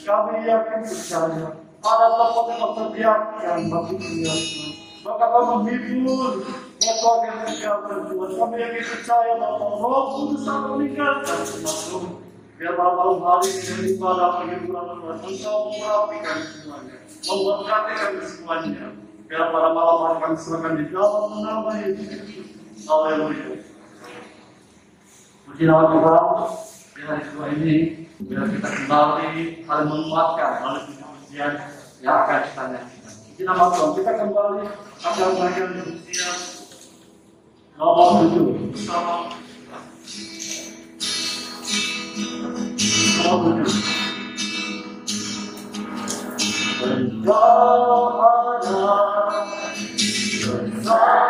Kami yakin percaya ada tempat yang tersediakan bagi dia. Maka kami menghibur Bapak yang meninggalkan Tuhan. Kami yakin percaya bahwa Roh Kudus akan meninggalkan umat Biar pada malam hari ini ibadah penghiburan Tuhan Engkau merapikan semuanya, memberkati kami semuanya. Biar pada malam hari kami serahkan di dalam nama Yesus. Haleluya. Puji nama Tuhan, di hari ini, biar kita kembali saling menguatkan oleh ujian yang akan kita Tuhan, kita kembali akan bagian ujian nomor tujuh. Bersama nomor tujuh. Bersama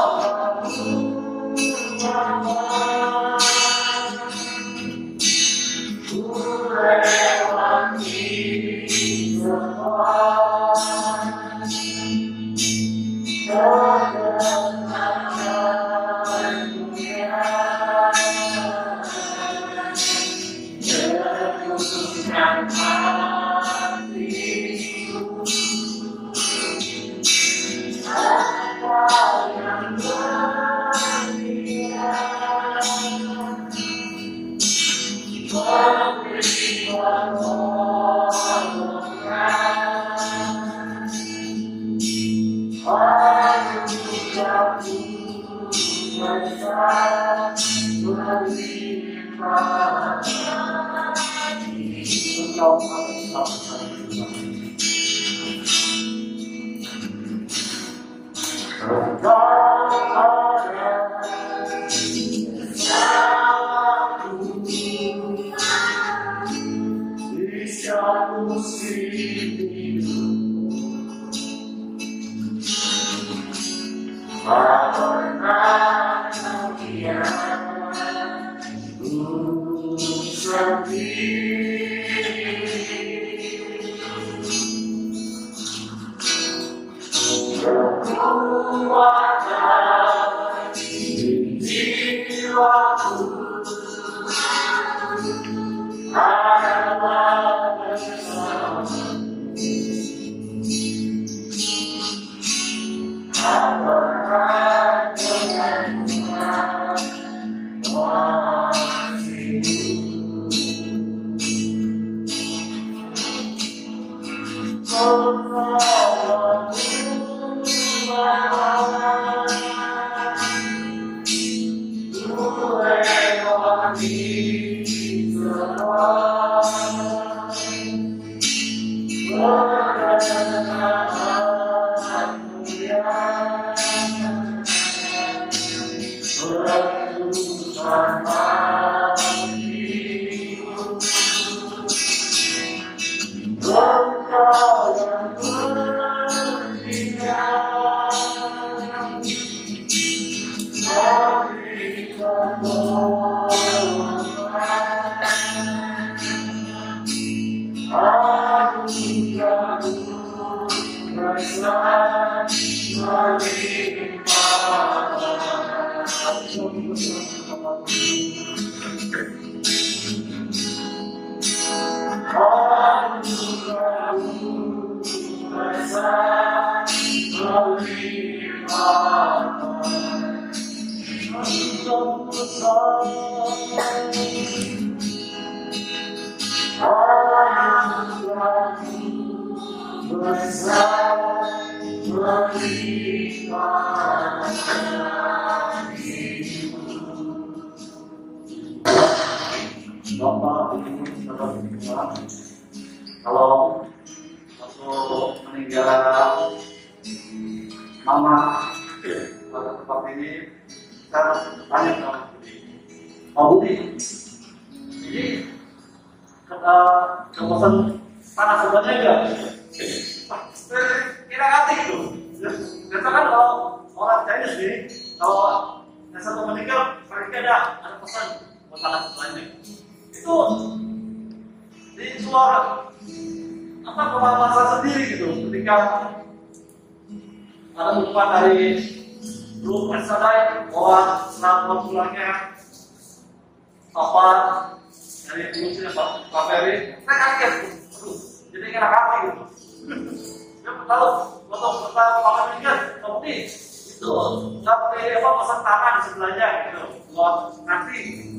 Bapak,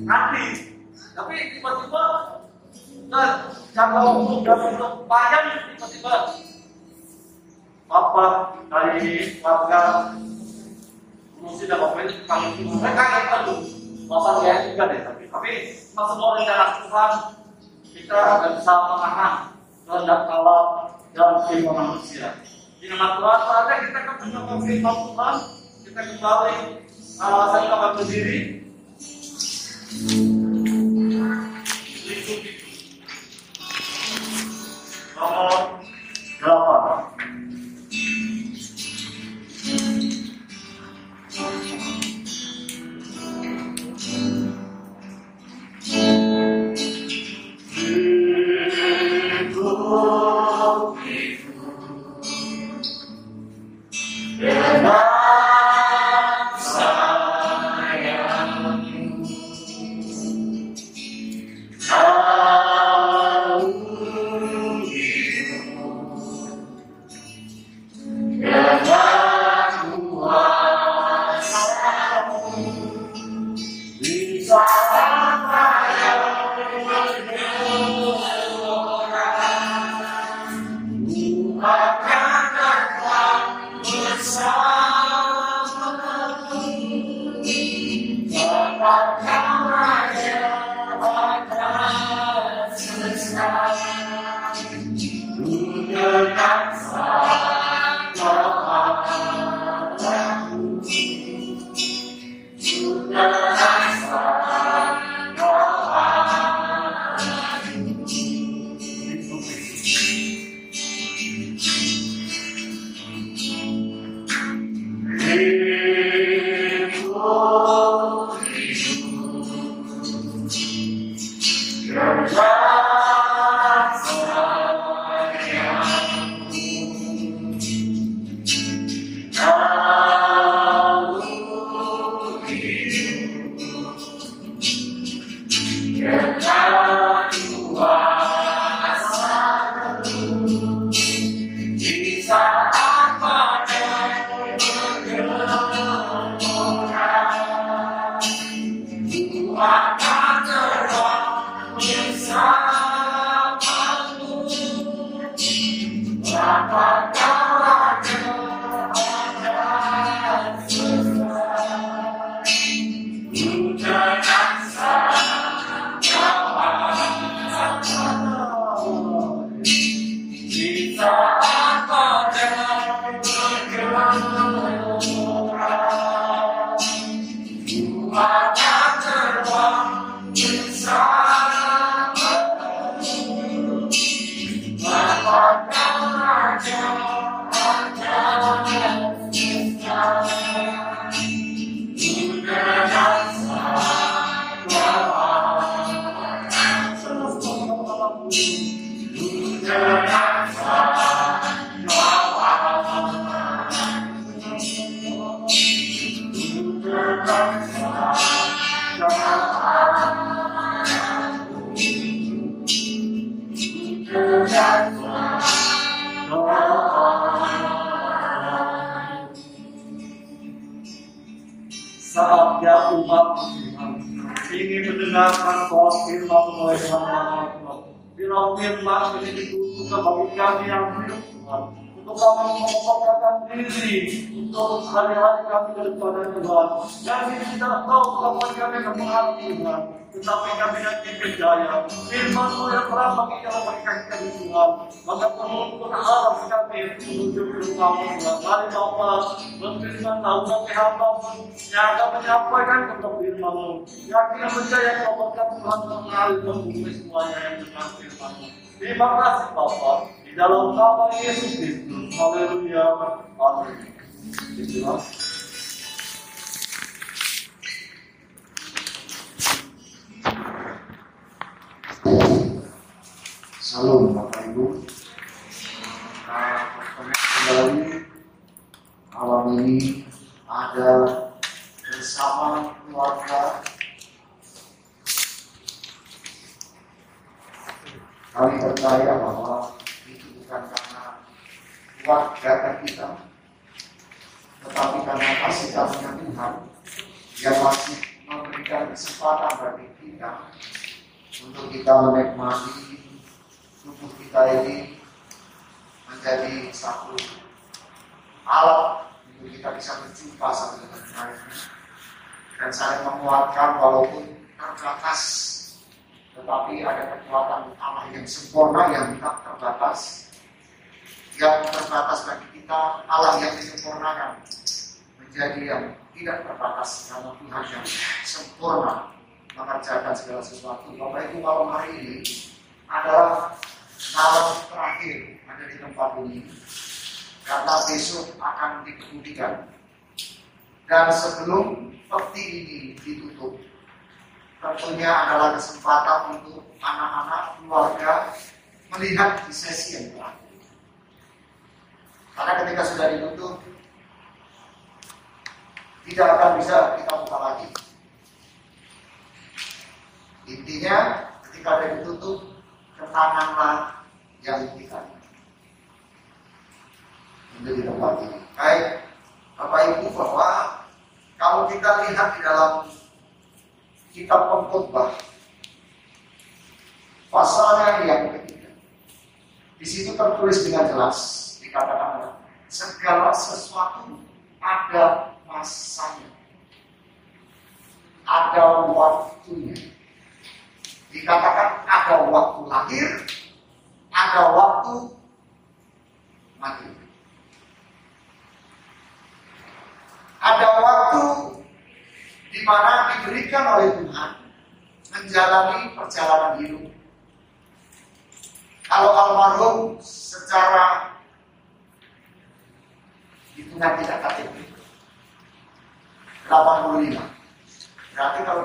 nanti. Tapi tiba-tiba dan jangka dan untuk panjang tiba-tiba. Apa dari warga? Mesti dapat poin kami mereka yang perlu masa ya juga deh tapi tapi semua rencana Tuhan kita akan bisa mengahan kehendak Allah dalam kehidupan manusia. Di nama Tuhan saatnya kita akan firman Tuhan kita kembali alasan kita berdiri nomor saatnya kami. Kami tidak tahu kapan kami. Tetapi kami nanti yang terang bagi bagi kami. Maka penuntun arah kami menuju ke Tuhan. Mari berfirman tahu hamba yang akan menyampaikan kepada firman-Mu. Yakin percaya Tuhan semuanya yang dengan firman-Mu. Terima kasih Bapa. Di dalam nama Yesus Kristus. Haleluya. Amin. Salam Bapak Ibu. Nah, kembali malam ini ada bersama keluarga. Kami percaya bahwa itu bukan karena keluarga kita, tetapi karena kasih karunia Tuhan yang masih memberikan kesempatan bagi kita untuk kita menikmati tubuh kita ini menjadi satu alat untuk kita bisa berjumpa satu dengan lain. Dan saling menguatkan walaupun terbatas tetapi ada kekuatan Allah yang sempurna yang tak terbatas. Yang terbatas bagi kita Allah yang disempurnakan menjadi yang tidak terbatas karena Tuhan yang sempurna mengerjakan segala sesuatu. Bapak Ibu malam hari ini adalah malam terakhir ada di tempat ini karena besok akan dikemudikan dan sebelum peti ini ditutup tentunya adalah kesempatan untuk anak-anak keluarga melihat di sesi yang terakhir. Karena ketika sudah ditutup, tidak akan bisa kita buka lagi. Intinya, ketika ada ditutup, kenanganlah yang kita untuk di tempat ini. Baik, Bapak Ibu bahwa kalau kita lihat di dalam kitab pengkhotbah pasalnya yang ketiga. Di situ tertulis dengan jelas dikatakan segala sesuatu ada masanya, ada waktunya. Dikatakan ada waktu lahir, ada waktu mati. Ada waktu di mana diberikan oleh Tuhan menjalani perjalanan hidup. Kalau almarhum secara hitungan tidak KTP 85. Berarti kalau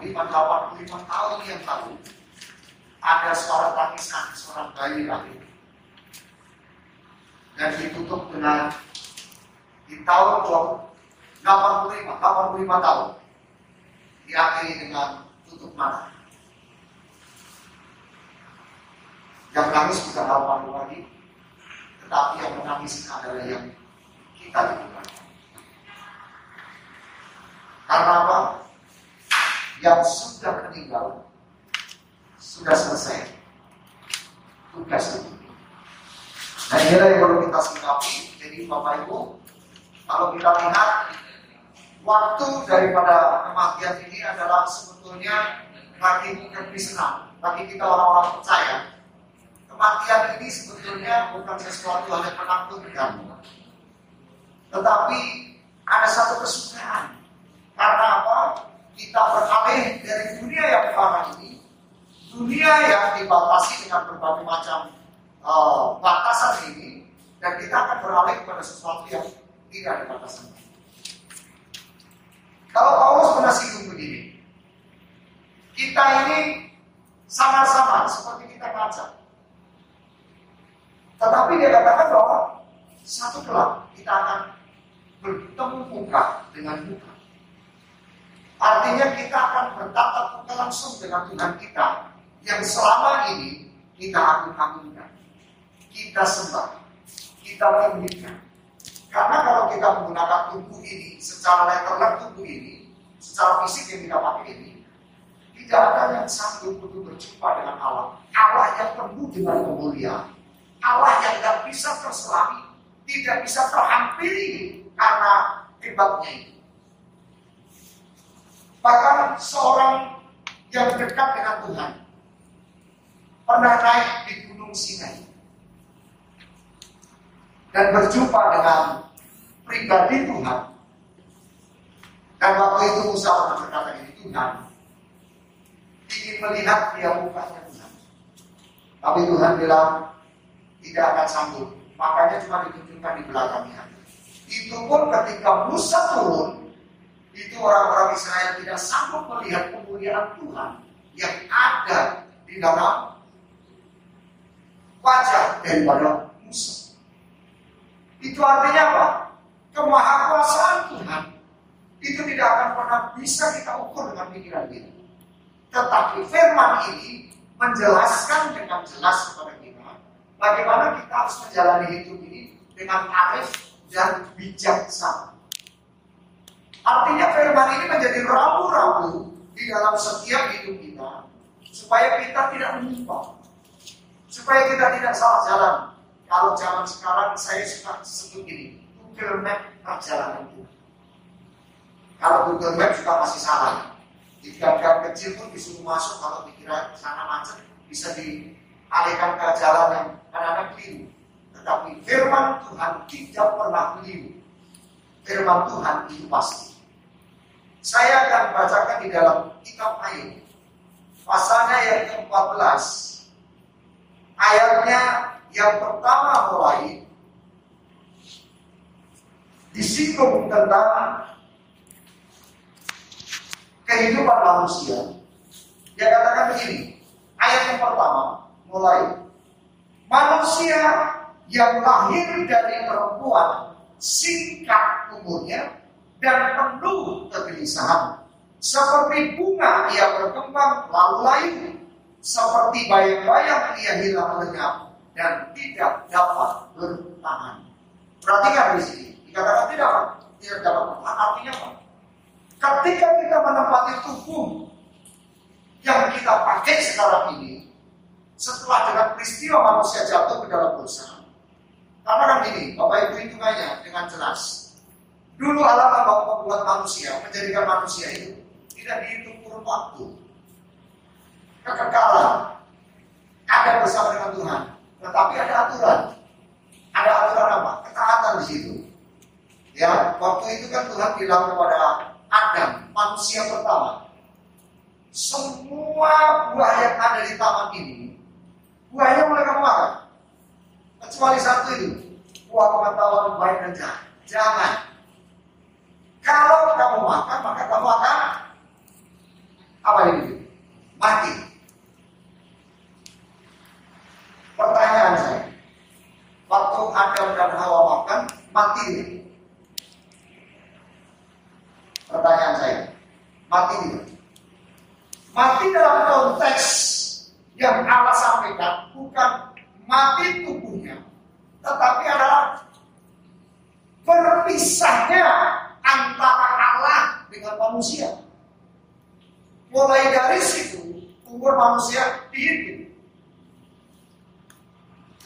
85, 85 tahun yang lalu ada suara tangisan seorang bayi lahir dan ditutup dengan di tahun 85, 85 tahun diakhiri dengan tutup mata. Yang nangis bukan almarhum lagi, tetapi yang menangis adalah yang kita lakukan. Karena apa? Yang sudah meninggal sudah selesai tugas itu. Nah inilah yang perlu kita sikapi. Jadi Bapak Ibu, kalau kita lihat waktu daripada kematian ini adalah sebetulnya bagi senang, bagi kita orang-orang percaya. Kematian ini sebetulnya bukan sesuatu hal yang menakutkan, tetapi ada satu kesukaan. Karena apa? Kita beralih dari dunia yang fana ini, dunia yang dibatasi dengan berbagai macam uh, batasan ini, dan kita akan beralih kepada sesuatu yang tidak dibatasi. Kalau Paulus pernah singgung begini, kita ini sama-sama seperti kita kaca. Tetapi dia katakan bahwa satu kelak kita akan bertemu muka dengan muka. Artinya kita akan bertatap muka langsung dengan Tuhan kita yang selama ini kita agung-agungkan, kita sembah, kita tinggikan. Karena kalau kita menggunakan tubuh ini secara letterler tubuh ini, secara fisik yang kita pakai ini, tidak ada yang sanggup untuk berjumpa dengan Allah. Allah yang penuh dengan kemuliaan, Allah yang tidak bisa terselami, tidak bisa terhampiri karena hebatnya ini. Bahkan seorang yang dekat dengan Tuhan pernah naik di Gunung Sinai dan berjumpa dengan pribadi Tuhan. Dan waktu itu Musa pernah berkata ini Tuhan ingin melihat dia mukanya Tuhan. Tapi Tuhan bilang tidak akan sanggup. Makanya cuma ditunjukkan di belakangnya. Itu pun ketika Musa turun, itu orang-orang Israel tidak sanggup melihat kemuliaan Tuhan yang ada di dalam wajah daripada Musa. Itu artinya apa? Kemahakuasaan Tuhan itu tidak akan pernah bisa kita ukur dengan pikiran kita. Tetapi firman ini menjelaskan dengan jelas kepada kita bagaimana kita harus menjalani hidup ini dengan arif dan bijaksana. Artinya firman ini menjadi rambu-rambu di dalam setiap hidup kita supaya kita tidak menyimpang, supaya kita tidak salah jalan. Kalau zaman sekarang saya suka sebut ini, Google Map perjalanan kita. Kalau Google Map juga masih salah. Di gang-gang kecil pun disuruh masuk kalau dikira sana macet bisa dialihkan ke jalan yang kadang-kadang keliru. Tetapi firman Tuhan tidak pernah keliru. Firman Tuhan itu pasti. Saya akan bacakan di dalam kitab Ayub. Pasalnya yang ke-14. Ayatnya yang pertama mulai disinggung tentang kehidupan manusia. Dia katakan begini, ayat yang pertama mulai manusia yang lahir dari perempuan singkat umurnya dan penuh kegelisahan. Seperti bunga ia berkembang lalu layu, seperti bayang-bayang ia hilang lenyap dan tidak dapat bertahan. Perhatikan di sini, dikatakan tidak tidak dapat bertahan. Artinya apa? Ketika kita menempati tubuh yang kita pakai sekarang ini, setelah dengan peristiwa manusia jatuh ke dalam dosa, karena kan gini, Bapak Ibu hitungannya dengan jelas. Dulu Allah membuat manusia, menjadikan manusia itu tidak dihitung kurun waktu. Kekekalan ada bersama dengan Tuhan, tetapi ada aturan. Ada aturan apa? Ketaatan di situ. Ya, waktu itu kan Tuhan bilang kepada Adam, manusia pertama. Semua buah yang ada di taman ini, buahnya mulai kamu makan. Kecuali satu itu, buah pengetahuan baik dan jahat. Jangan. Kalau kamu makan, maka kamu akan apa ini? Mati. Pertanyaan saya, waktu Adam dan Hawa makan, mati ini. Pertanyaan saya, mati tidak? Mati dalam konteks yang Allah sampaikan bukan mati tubuhnya, tetapi adalah berpisahnya antara Allah dengan manusia. Mulai dari situ, umur manusia dihitung.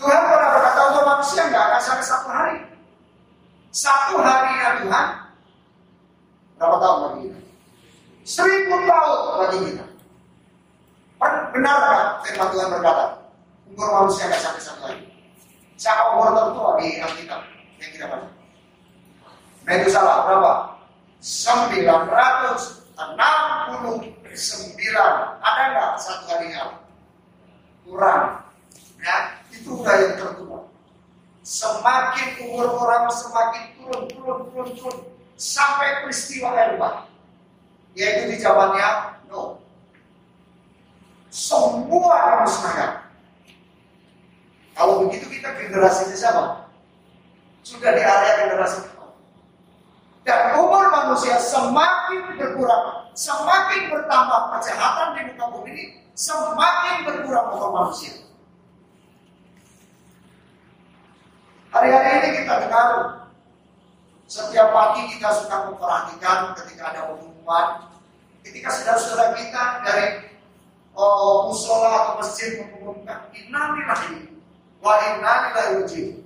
Tuhan pernah berkata untuk manusia nggak akan sampai satu hari. Satu hari ya Tuhan Berapa tahun kita? Seribu tahun bagi kita. Benarkah firman Tuhan berkata, umur manusia nggak sampai satu hari? Siapa umur tertua di Alkitab yang kita baca? Salah berapa? 969 ada nggak satu harinya kurang ya itu udah yang tertua semakin umur orang semakin turun turun turun turun sampai peristiwa Eropa yaitu di zamannya No. Semua dimusnahkan. Kalau begitu kita generasi siapa? Sudah di area generasi Dan umur manusia semakin berkurang, semakin bertambah kejahatan di muka bumi ini, semakin berkurang umur manusia. Hari-hari ini kita dengar setiap pagi kita suka memperhatikan ketika ada pengumuman, ketika saudara-saudara kita dari oh, musola atau masjid mengumumkan innalillahi wa inna ilaihi rajiun.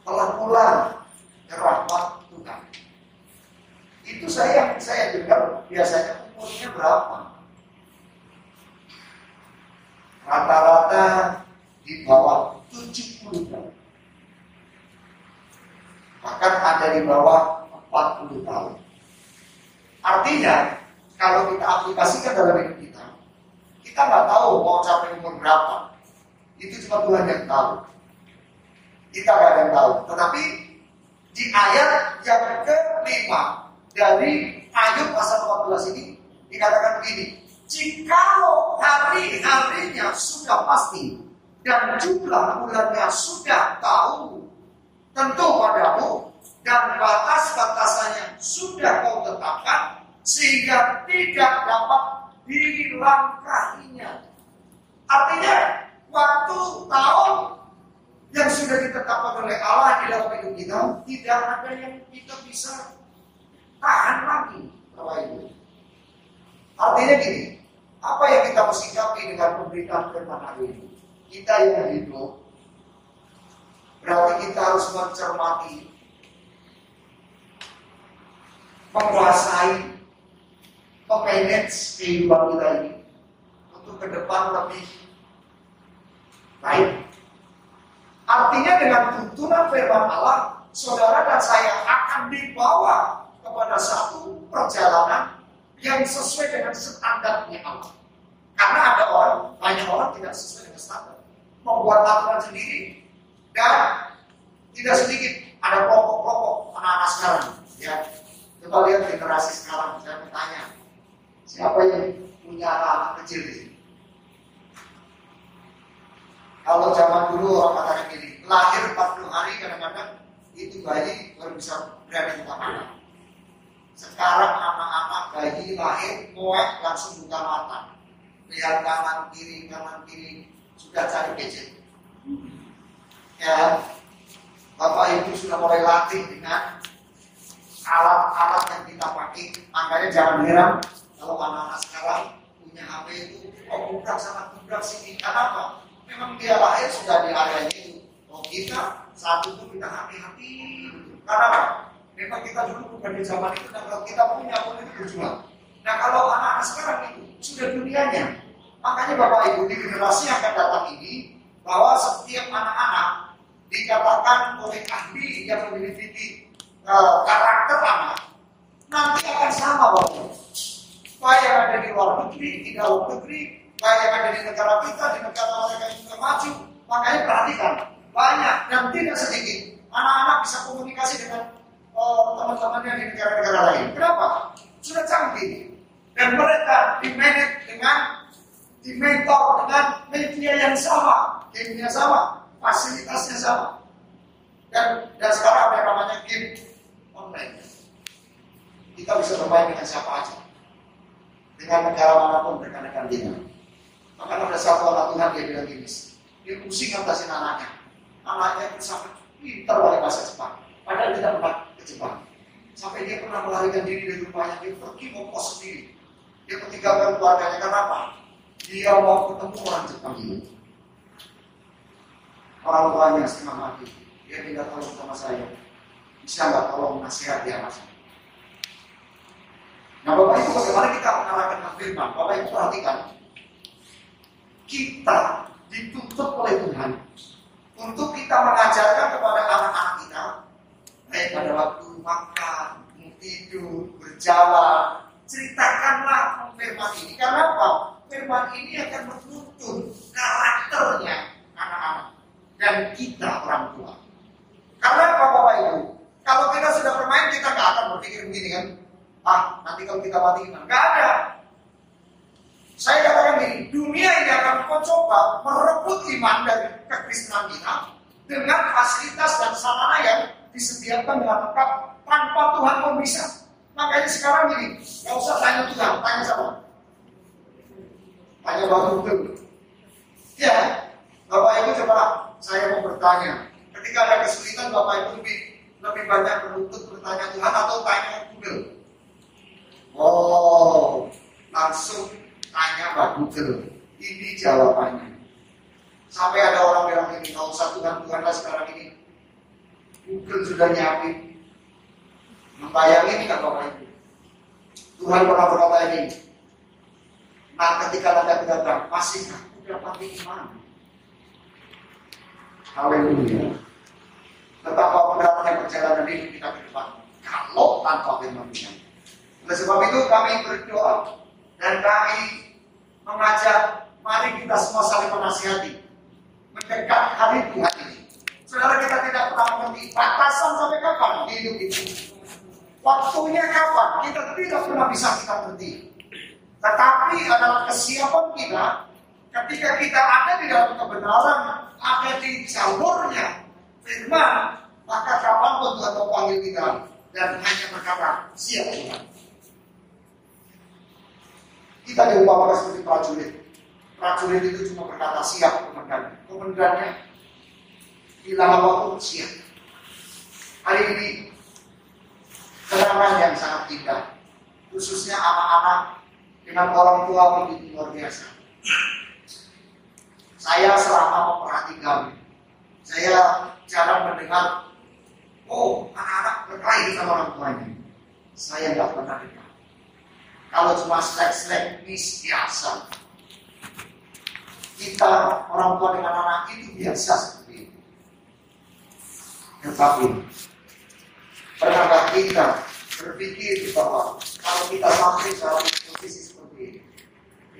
Telah pulang ke rahmat Tuhan. Itu saya saya dengar biasanya umurnya berapa? Rata-rata di bawah 70 tahun bahkan ada di bawah 40 tahun. Artinya, kalau kita aplikasikan dalam hidup kita, kita nggak tahu mau capai umur berapa. Itu cuma Tuhan yang tahu. Kita nggak ada yang tahu. Tetapi di ayat yang kelima dari Ayub pasal 14 ini dikatakan begini, jikalau hari-harinya sudah pasti dan jumlah bulannya sudah tahu tentu padamu dan batas-batasannya sudah kau tetapkan sehingga tidak dapat dilangkahinya. Artinya waktu tahun yang sudah ditetapkan oleh Allah di dalam hidup kita tidak ada yang kita bisa tahan lagi Bapak Ibu. Artinya gini apa yang kita sikapi dengan pemberitaan firman hari ini? Kita yang hidup berarti kita harus mencermati menguasai memanage kehidupan kita ini untuk ke depan lebih baik. Artinya dengan tuntunan firman Allah, saudara dan saya akan dibawa kepada satu perjalanan yang sesuai dengan standarnya Allah. Karena ada orang, banyak orang tidak sesuai dengan standar. Membuat aturan sendiri. Dan tidak sedikit ada di zaman itu dan kalau kita punya pun itu percuma. kasih aku dapat iman. Haleluya. Betapa beratnya perjalanan ini kita ke depan kalau tanpa firman Oleh sebab itu kami berdoa dan kami mengajak mari kita semua saling menasihati mendekat hari Tuhan ini. Saudara kita tidak pernah mengerti batasan sampai kapan di hidup ini. Waktunya kapan kita tidak pernah bisa kita berhenti. Tetapi adalah kesiapan kita Ketika kita ada di dalam kebenaran, ada di jalurnya firman, maka kapan pun Tuhan mau panggil kita dan hanya berkata siap Tuhan. Kita diumpamakan seperti prajurit. Prajurit itu cuma berkata siap komandan. Komandannya hilang waktu siap. Hari ini kenangan yang sangat indah, khususnya anak-anak dengan orang tua begitu luar biasa. Saya selama memperhatikan, saya jarang mendengar, oh anak-anak berkelahi sama orang tuanya. Saya nggak pernah dengar. Kalau cuma selek-selek mis biasa. Kita orang tua dengan anak itu biasa seperti itu. Tetapi pernahkah kita berpikir bahwa kalau kita sampai dalam posisi seperti ini,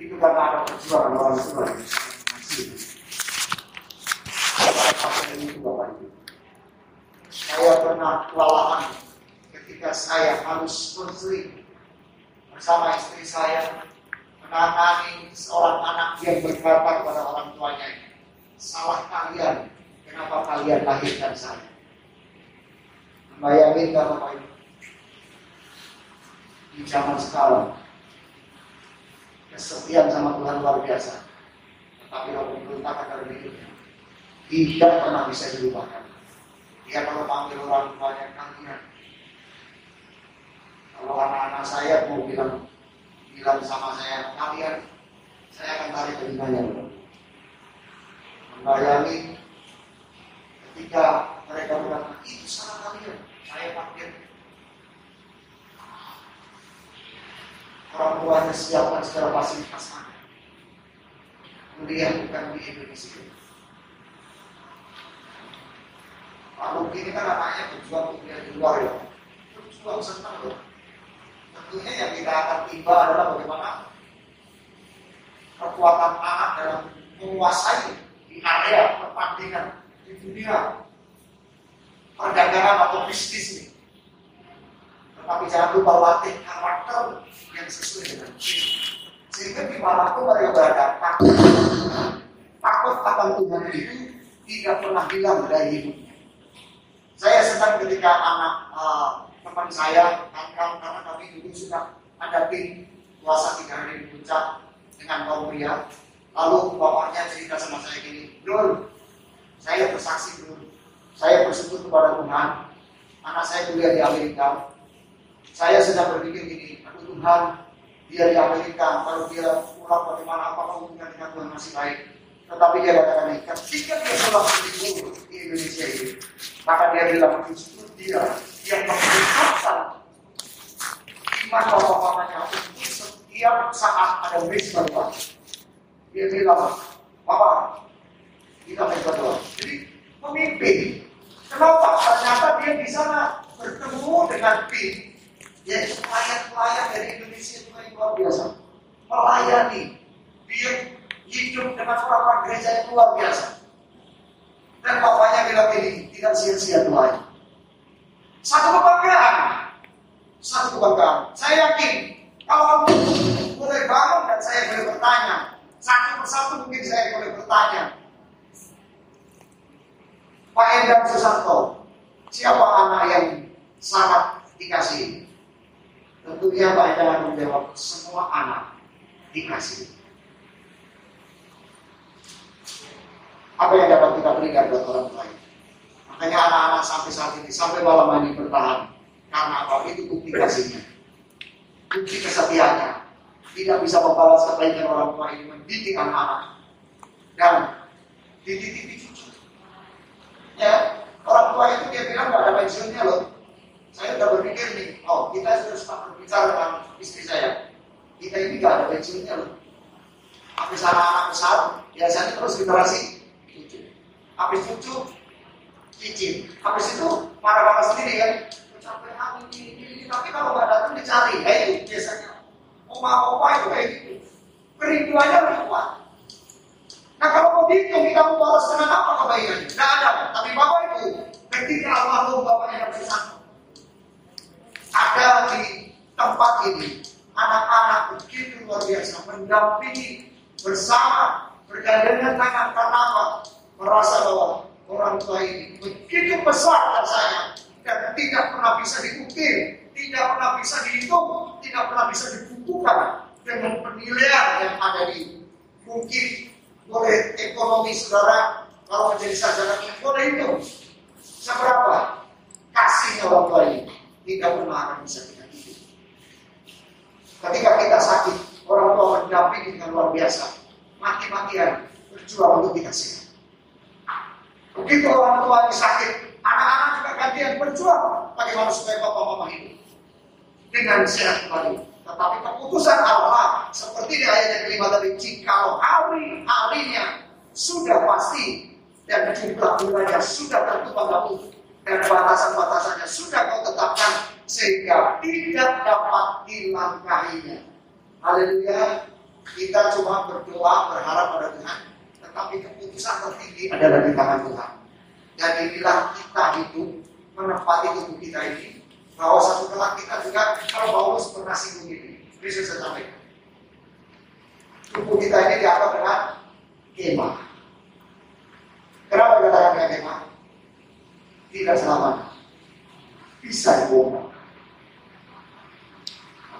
itu karena ada perjuangan orang tua. Saya pernah kelelahan ketika saya harus konseling bersama istri saya menangani seorang anak yang berkata kepada orang tuanya salah kalian kenapa kalian lahirkan saya? Bayangin Bapak Ibu di zaman sekarang kesepian sama Tuhan luar biasa tetapi kalau diperintahkan dalam hidupnya tidak pernah bisa dilupakan. Dia kalau panggil orang tuanya kalian kalau anak-anak saya mau bilang bilang sama saya kalian saya akan tarik telinganya membayangi ketika mereka bilang itu salah kalian. Saya panggil. Orang tuanya siapkan secara fasilitas mana kemudian bukan di Indonesia Lalu ini kan anaknya berjuang kuliah di luar ya berjuang senang loh tentunya yang kita akan tiba adalah bagaimana kekuatan anak dalam menguasai di area pertandingan di dunia perdagangan atau bisnis ini. Tetapi jangan lupa latih karakter yang sesuai dengan ini. Sehingga di mana pun mereka berada, takut, takut akan Tuhan itu tidak pernah hilang dari hidupnya. Saya senang ketika anak uh, teman saya, kawan karena kami dulu sudah ada tim puasa tiga hari di puncak dengan kaum pria. Lalu bapaknya cerita sama saya gini, Dul, saya bersaksi dulu, saya bersyukur kepada Tuhan, anak saya kuliah di Amerika. Saya sedang berpikir gini, aduh Tuhan, dia di Amerika, kalau dia pulang bagaimana, apakah hubungan dengan Tuhan masih baik? Tetapi dia katakan ini, ketika dia pulang di Indonesia ini, maka dia bilang justru dia yang memperlihatkan iman bapak bapaknya untuk setiap saat ada wish berdoa. Dia bilang, Bapak, kita berdoa. Jadi pemimpin, kenapa? Ternyata dia di sana bertemu dengan tim, yaitu pelayan-pelayan dari Indonesia itu yang luar biasa. Melayani, dia hidup dengan orang gereja yang luar biasa. Dan bapaknya bilang ini, tidak sia-sia doanya. Satu kebanggaan. Satu kebanggaan. Saya yakin, kalau kamu boleh bangun dan saya boleh bertanya, satu persatu mungkin saya boleh bertanya. Pak Endang Susanto, siapa anak yang sangat dikasih? Tentunya Endang akan menjawab, semua anak dikasih. Apa yang dapat kita berikan buat orang lain? Makanya anak-anak sampai saat ini, sampai malam ini bertahan. Karena apa? Itu bukti kasihnya. Bukti kesetiaannya. Tidak bisa membalas kebaikan orang tua ini mendidik anak-anak. Dan dididik di cucu. Ya, orang tua itu dia bilang nggak ada pensiunnya loh. Saya udah berpikir nih, oh kita sudah sempat berbicara dengan istri saya. Kita ini nggak ada pensiunnya loh. Habis anak-anak besar, biasanya terus generasi cucu. Habis cucu, cicit. Habis itu marah-marah sendiri kan. Sampai aku ini, ini, ini. Tapi kalau nggak datang dicari. Itu biasanya. Oma-oma itu kayak gitu. Kerinduannya lebih kuat. Nah kalau mau dihitung kita mau balas dengan apa kebaikannya? Tidak ada. Tapi Bapak itu ketika almarhum Bapaknya bersama ada di tempat ini anak-anak begitu luar biasa mendampingi bersama bergandengan tangan apa? Merasa bahwa orang tua ini begitu besar rasanya dan tidak pernah bisa diukir, tidak pernah bisa dihitung, tidak pernah bisa dibukukan dengan penilaian yang ada di mungkin boleh ekonomi saudara kalau menjadi sarjana boleh itu seberapa kasihnya orang tua ini tidak pernah akan bisa kita hidup. Ketika kita sakit, orang tua mendampingi dengan luar biasa, mati-matian berjuang untuk kita sehat. Begitu orang tua ini sakit, anak-anak juga gantian berjuang bagaimana supaya bapak mama hidup. dengan sehat kembali. Tetapi keputusan Allah seperti di ayat yang kelima tadi, jika hari harinya sudah pasti dan jumlah bulannya sudah tertutup kamu dan batasan-batasannya sudah kau tetapkan sehingga tidak dapat dilangkahinya. Haleluya. Kita cuma berdoa berharap pada Tuhan, tetapi keputusan tertinggi adalah di tangan Tuhan. Dan inilah kita hidup menempati tubuh kita ini bahwa satu kelak kita juga kalau Paulus pernah singgung ini, bisa saya sampaikan. Tubuh kita ini dianggap dengan kemah. Kenapa dikatakan kemah? Tidak selamat. Bisa dibongkar.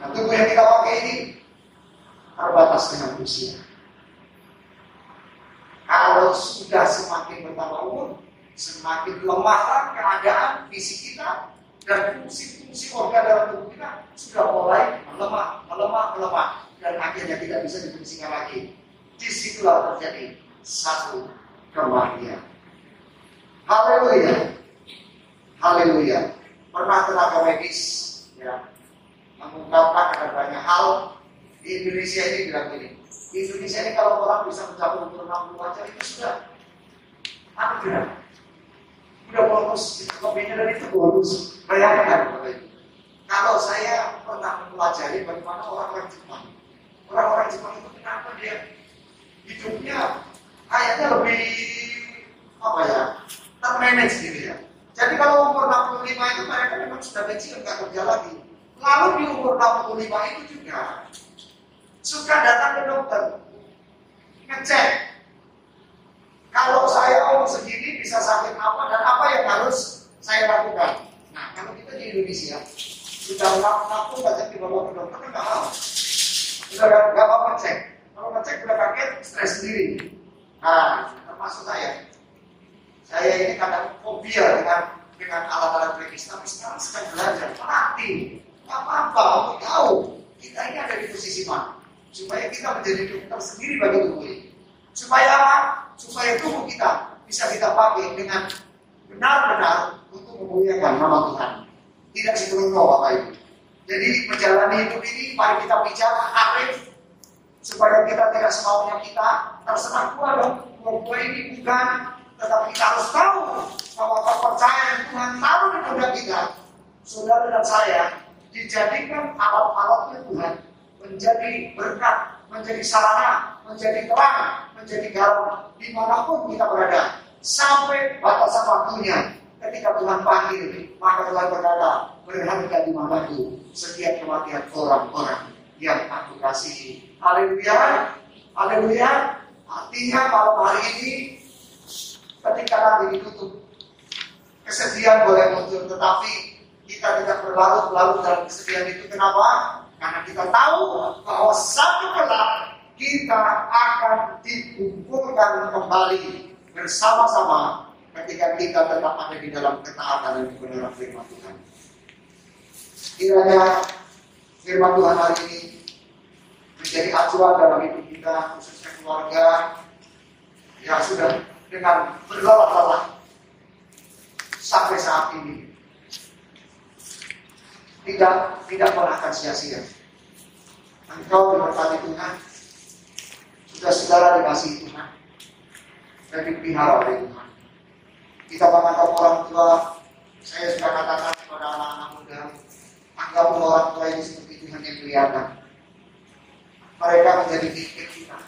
Karena tubuh yang kita pakai ini terbatas dengan usia. Kalau sudah semakin bertambah umur, semakin lemah keadaan fisik kita dan fungsi-fungsi organ dalam tubuh kita sudah mulai melemah, melemah, melemah dan akhirnya tidak bisa difungsikan lagi. Di situlah terjadi satu kematian. Haleluya. Haleluya. Pernah tenaga medis ya, mengungkapkan ada banyak hal di Indonesia ini bilang ini. Di Indonesia ini kalau orang bisa mencapai umur 60 aja itu sudah anugerah. Udah bonus, kopinya dari itu bonus. Bayangkan Ibu. Kalau saya pernah mempelajari bagaimana orang-orang Jepang. Orang-orang Jepang itu kenapa dia hidupnya kayaknya lebih apa ya termanage gitu ya. Jadi kalau umur 65 itu mereka memang sudah kecil nggak kerja lagi. Lalu di umur 65 itu juga suka datang ke dokter ngecek kalau saya umur segini bisa sakit apa dan apa yang harus saya lakukan. Nah kalau kita di Indonesia sudah ngaku ngecek di bawah ke dokter kan nggak mau. Sudah nggak mau ngecek. Kalau ngecek udah kaget stres sendiri. Nah termasuk saya. Saya ini kadang fobia dengan dengan alat-alat medis, tapi sekarang sedang belajar melatih. Gak apa-apa, untuk tahu kita ini ada di posisi mana supaya kita menjadi dokter sendiri bagi tubuh ini. Supaya apa? Supaya tubuh kita bisa kita pakai dengan benar-benar untuk memuliakan nama Tuhan. Tidak sembrono Bapak Ibu. Jadi menjalani hidup ini mari kita bicara arif supaya kita tidak semaunya kita terserah gua dong. Gua ini bukan, tetapi kita harus tahu bahwa kepercayaan Tuhan taruh di pundak kita. Saudara dan saya dijadikan alat-alatnya Tuhan menjadi berkat, menjadi sarana, menjadi terang, menjadi garam di mana pun kita berada. Sampai batasan waktunya ketika Tuhan panggil maka Tuhan berkata berharga di mataku setiap kematian orang-orang yang aku kasihi. Haleluya haleluya. Artinya malam hari ini ketika nanti ditutup kesedihan boleh muncul tetapi kita tidak berlarut-larut dalam kesedihan itu kenapa karena kita tahu bahwa satu kelak kita akan dikumpulkan kembali bersama-sama ketika kita tetap ada di dalam ketaatan dan kebenaran firman Tuhan. Kiranya firman Tuhan hari ini menjadi acuan dalam hidup kita, khususnya keluarga yang sudah dengan berlelah-lelah sampai saat ini tidak tidak pernah akan sia-sia. Engkau diberkati Tuhan, sudah saudara dikasih Tuhan, dan dipelihara oleh Tuhan. Kita menganggap orang tua, saya sudah katakan kepada anak-anak muda, anggap orang tua ini seperti Tuhan yang kelihatan. Mereka menjadi pikir kita,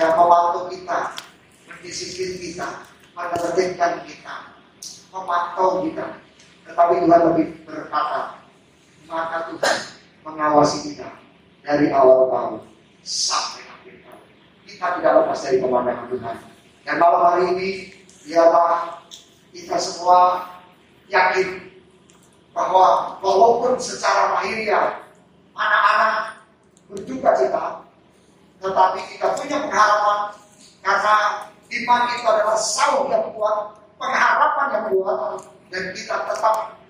yang memantau kita, mendisiplin kita, menertibkan kita, memantau kita, tetapi Tuhan lebih berkata, maka Tuhan mengawasi kita dari awal tahun sampai akhir tahun. Kita tidak lepas dari pemandangan Tuhan. Dan malam hari ini, biarlah kita semua yakin bahwa walaupun secara lahiriah anak-anak berduka cita, tetapi kita punya pengharapan karena iman itu adalah saung yang kuat, pengharapan yang kuat, dan kita tetap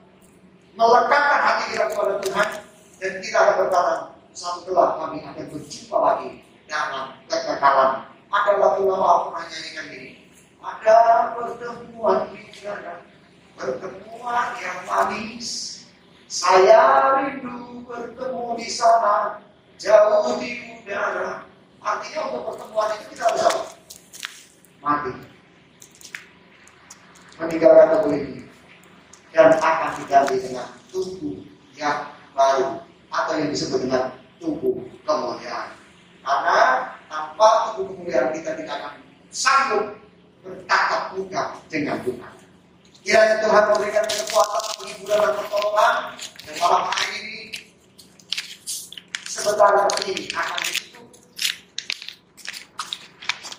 melekatkan hati kita kepada Tuhan dan kita akan berkata satu kelak kami akan berjumpa lagi dalam kekekalan. Ada lagu lama aku pernah nyanyikan ini. Ada pertemuan di sana, pertemuan yang manis, Saya rindu bertemu di sana, jauh di udara. Artinya untuk pertemuan itu kita harus? Mati. Meninggalkan tubuh ini. Dan akan diganti dengan tubuh yang baru. Atau yang disebut dengan tubuh kemuliaan. Karena tanpa tubuh kemuliaan kita tidak akan sanggup bertatap muka dengan Tuhan. Kiranya Tuhan memberikan kekuatan, penghiburan dan pertolongan dan malam hari ini sebentar ini akan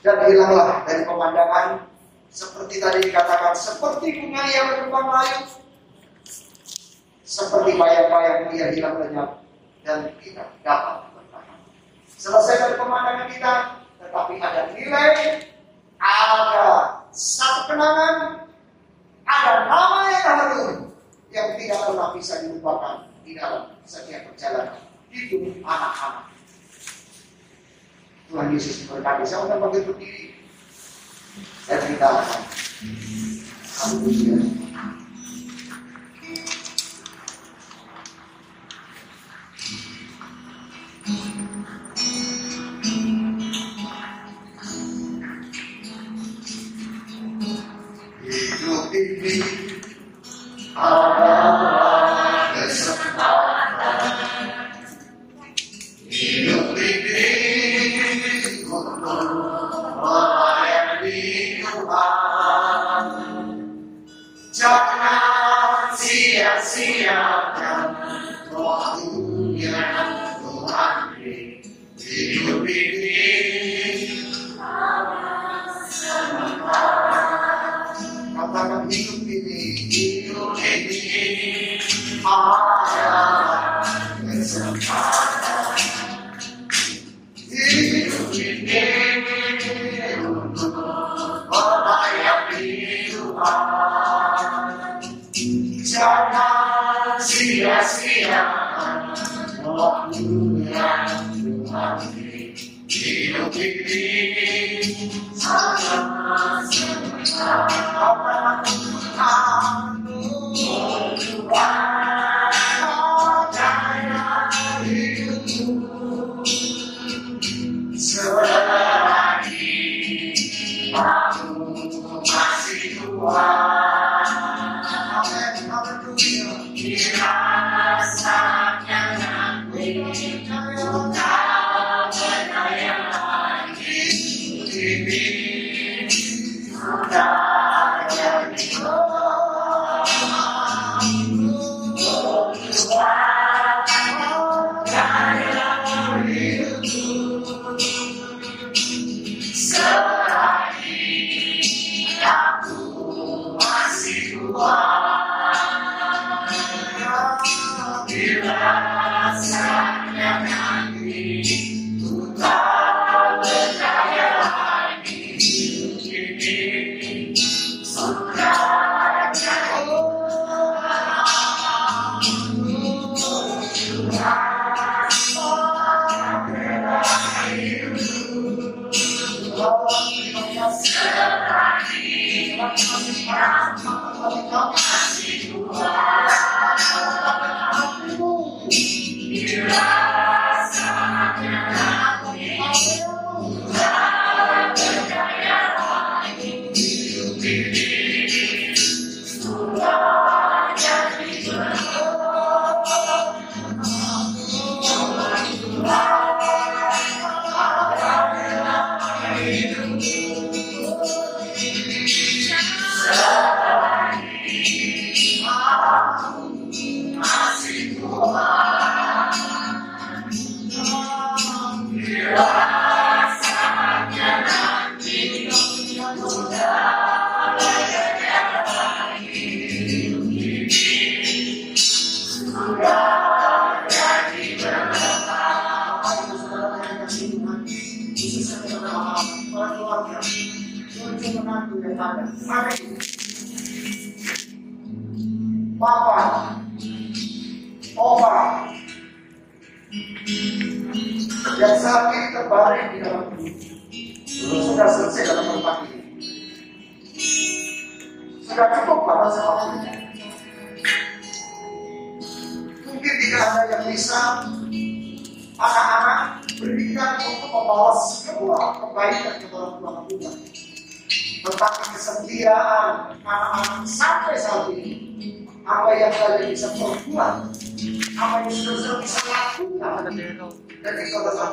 dan hilanglah dari pemandangan seperti tadi dikatakan seperti bunga yang berkembang layu seperti bayang-bayang dia hilang lenyap dan tidak dapat bertahan. Selesai dari pemandangan kita, tetapi ada nilai, ada satu kenangan, ada nama yang harum yang tidak pernah bisa dilupakan di dalam setiap perjalanan hidup anak-anak. Tuhan Yesus berkati. Saya undang bagi berdiri. Saya ceritakan. Haleluya.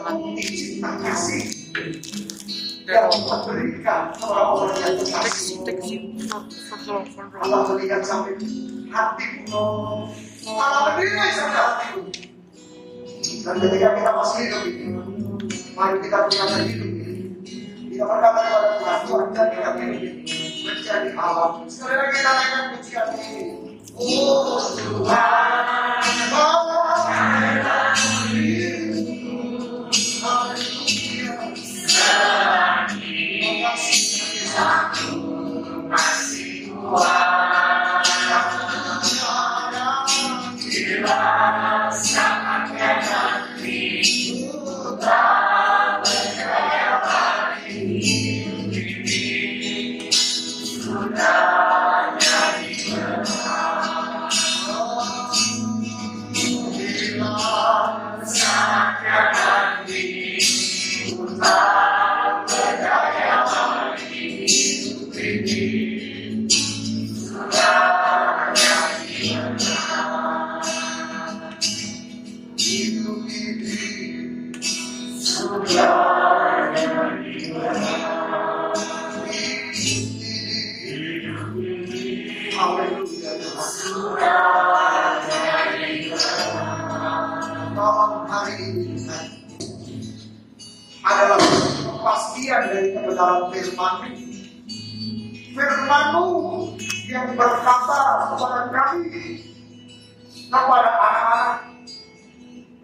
Bukti cinta kasih yang memberikan orang-orang yang terkasih. Allah melihat sampai hatimu, Allah menilai sampai hatimu. Dan ketika kita masih hidup ini, mari kita punya hidup ini. Kita berkata kepada Tuhan, Tuhan jadi kami ini menjadi Allah. Sekali lagi kita naikkan pujian ini. Oh Tuhan, Tolong kepada anak-anak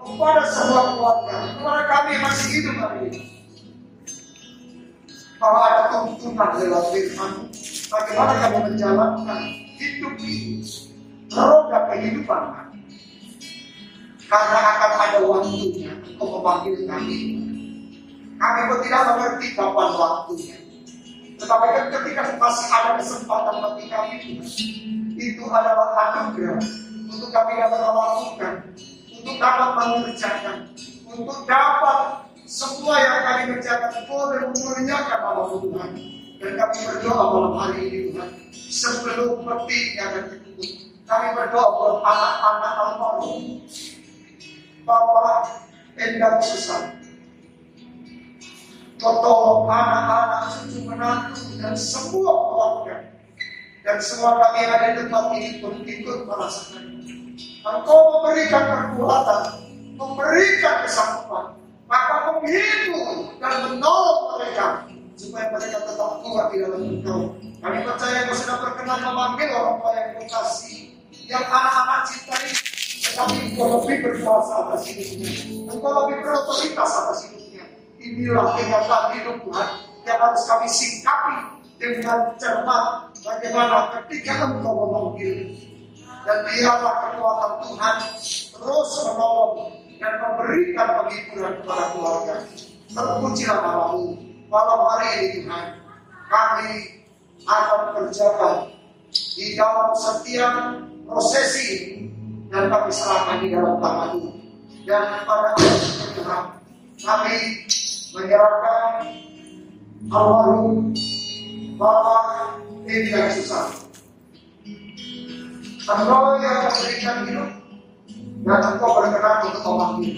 kepada semua keluarga kepada kami yang masih hidup hari ini bahwa ada tuntunan dalam firman bagaimana kami menjalankan hidup ini roda kehidupan karena akan ada waktunya untuk memanggil kami. Kami pun tidak mengerti kapan waktunya. Tetapi ketika masih ada kesempatan bagi kami, itu adalah anugerah untuk kami dapat melakukan, untuk dapat mengerjakan, untuk dapat semua yang kami kerjakan boleh memuliakan nama Tuhan. Dan kami berdoa malam hari ini Tuhan, sebelum yang akan ditutup, kami berdoa buat anak-anak almarhum Bapak Endang Susah. Tolong anak-anak, cucu menantu, dan semua keluarga. Dan semua kami yang ada di tempat ini pun ikut merasakan. Engkau memberikan perbuatan, memberikan kesanggupan, maka menghibur dan menolong mereka supaya mereka tetap kuat di dalam engkau. Kami percaya engkau sudah berkenan memanggil orang tua yang kasih, yang anak-anak cintai, tetapi engkau lebih berkuasa atas hidupnya. Engkau lebih berotoritas atas hidupnya. Inilah kenyataan hidup Tuhan yang harus kami singkapi dengan cermat bagaimana ketika engkau memanggil. Dan biarlah kekuatan Tuhan terus menolong dan memberikan penghiburan kepada keluarga. Terpujilah namamu. Malam hari ini Tuhan, kami akan berjaga di dalam setiap prosesi dan kami serahkan di dalam tanganmu. Dan pada hari Tuhan, kami menyerahkan almarhum Bapak Indra Susah. Engkau yang memberikan hidup dan engkau berkenan untuk memanggil.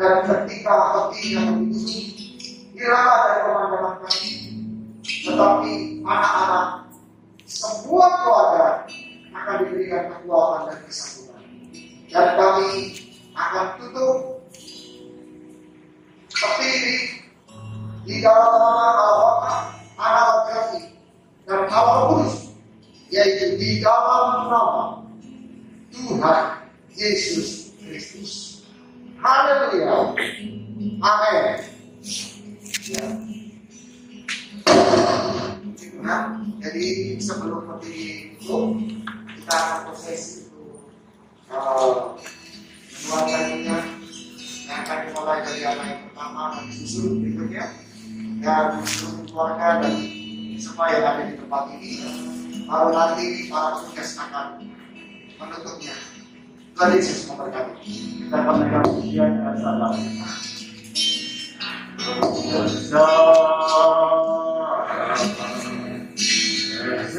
Dan ketika hatinya begitu, hilanglah dari pemandangan kami. Tetapi anak-anak, semua keluarga akan diberikan kekuatan dan kesatuan. Dan kami akan tutup seperti ini di dalam nama Allah, anak laki dan Allah kudus, yaitu di dalam nama Tuhan Yesus Kristus. Haleluya. Amin. Ya. Nah, jadi sebelum berdiri itu kita akan proses itu uh, yang akan dimulai dari yang pertama dan disusul berikutnya dan seluruh keluarga dan semua yang ada di tempat ini baru nanti para tugas akan menutupnya Tuhan Yesus memberkati. Kita panggilkan pujian dan salam.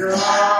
Ayo,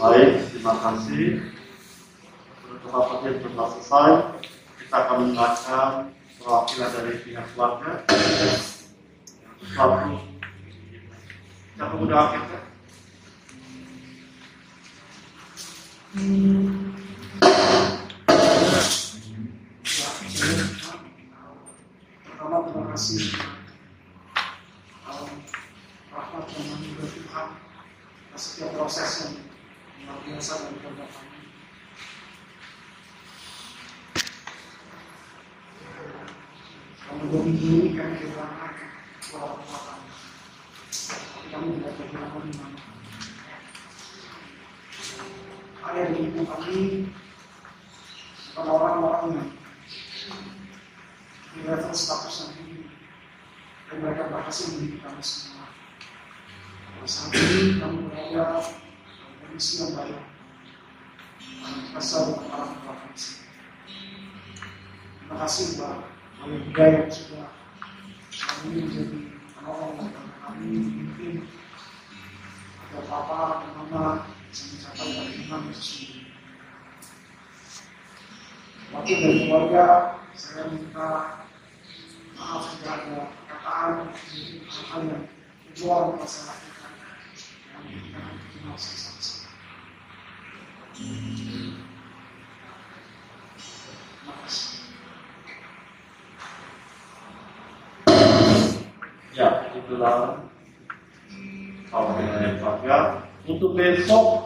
Baik, terima kasih. Rapat bagian telah selesai. Kita akan mendengarkan perwakilan dari pihak keluarga. lá ao Reino Patriarca. Muito bem, só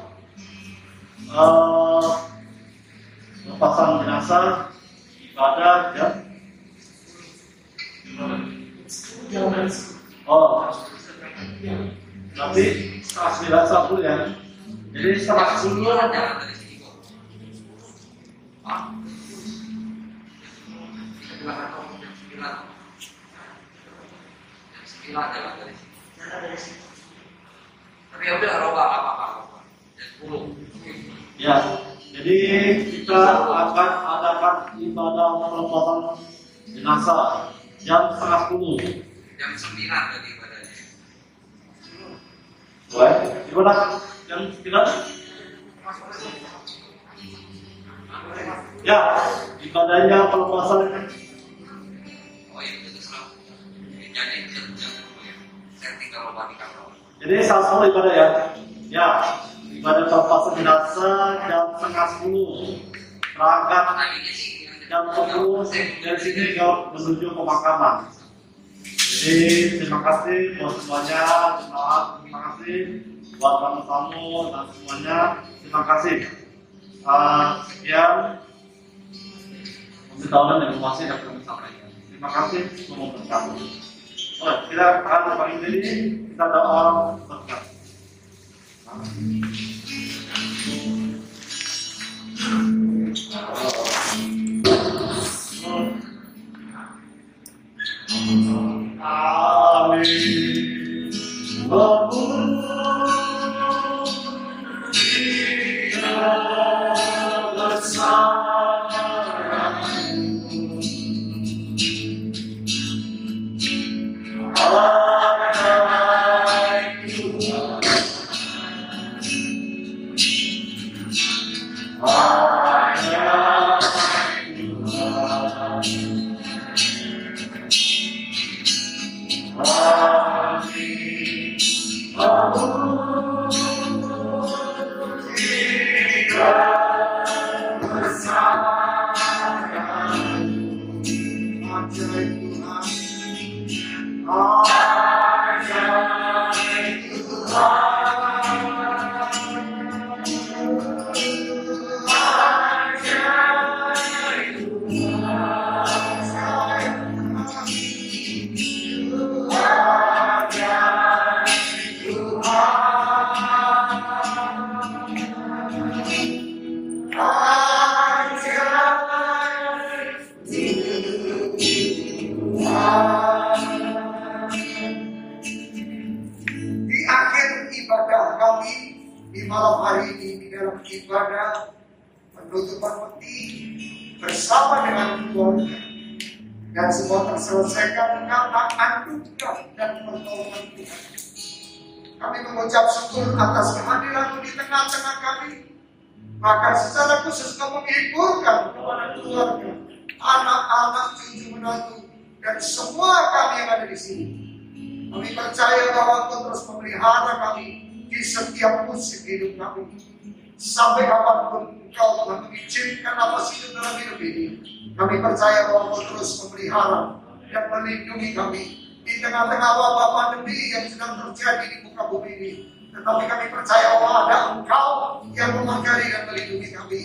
sih dari sini jauh menuju pemakaman. Jadi terima kasih buat semuanya, jemaat, terima kasih buat tamu-tamu dan semuanya, terima kasih. Ah, ya. Uh, sekian pemberitahuan dan masih dapat kami sampaikan. Terima kasih semua bersama Oke, kita akan berpaling ini kita doa berkat. Amin. Amen. Mengucap syukur atas kehadiran di tengah-tengah kami. Maka secara khusus kau menghiburkan kepada keluarga, anak-anak, cucu menantu, dan semua kami yang ada di sini. Kami percaya bahwa Kau terus memelihara kami di setiap musim hidup kami. Sampai kapan pun Engkau Tuhan mengizinkan nafas hidup dalam hidup ini. Kami percaya bahwa Kau terus memelihara dan melindungi kami di tengah-tengah wabah pandemi yang sedang terjadi di muka bumi ini. Tetapi kami percaya bahwa ada Engkau yang memagari dan melindungi kami.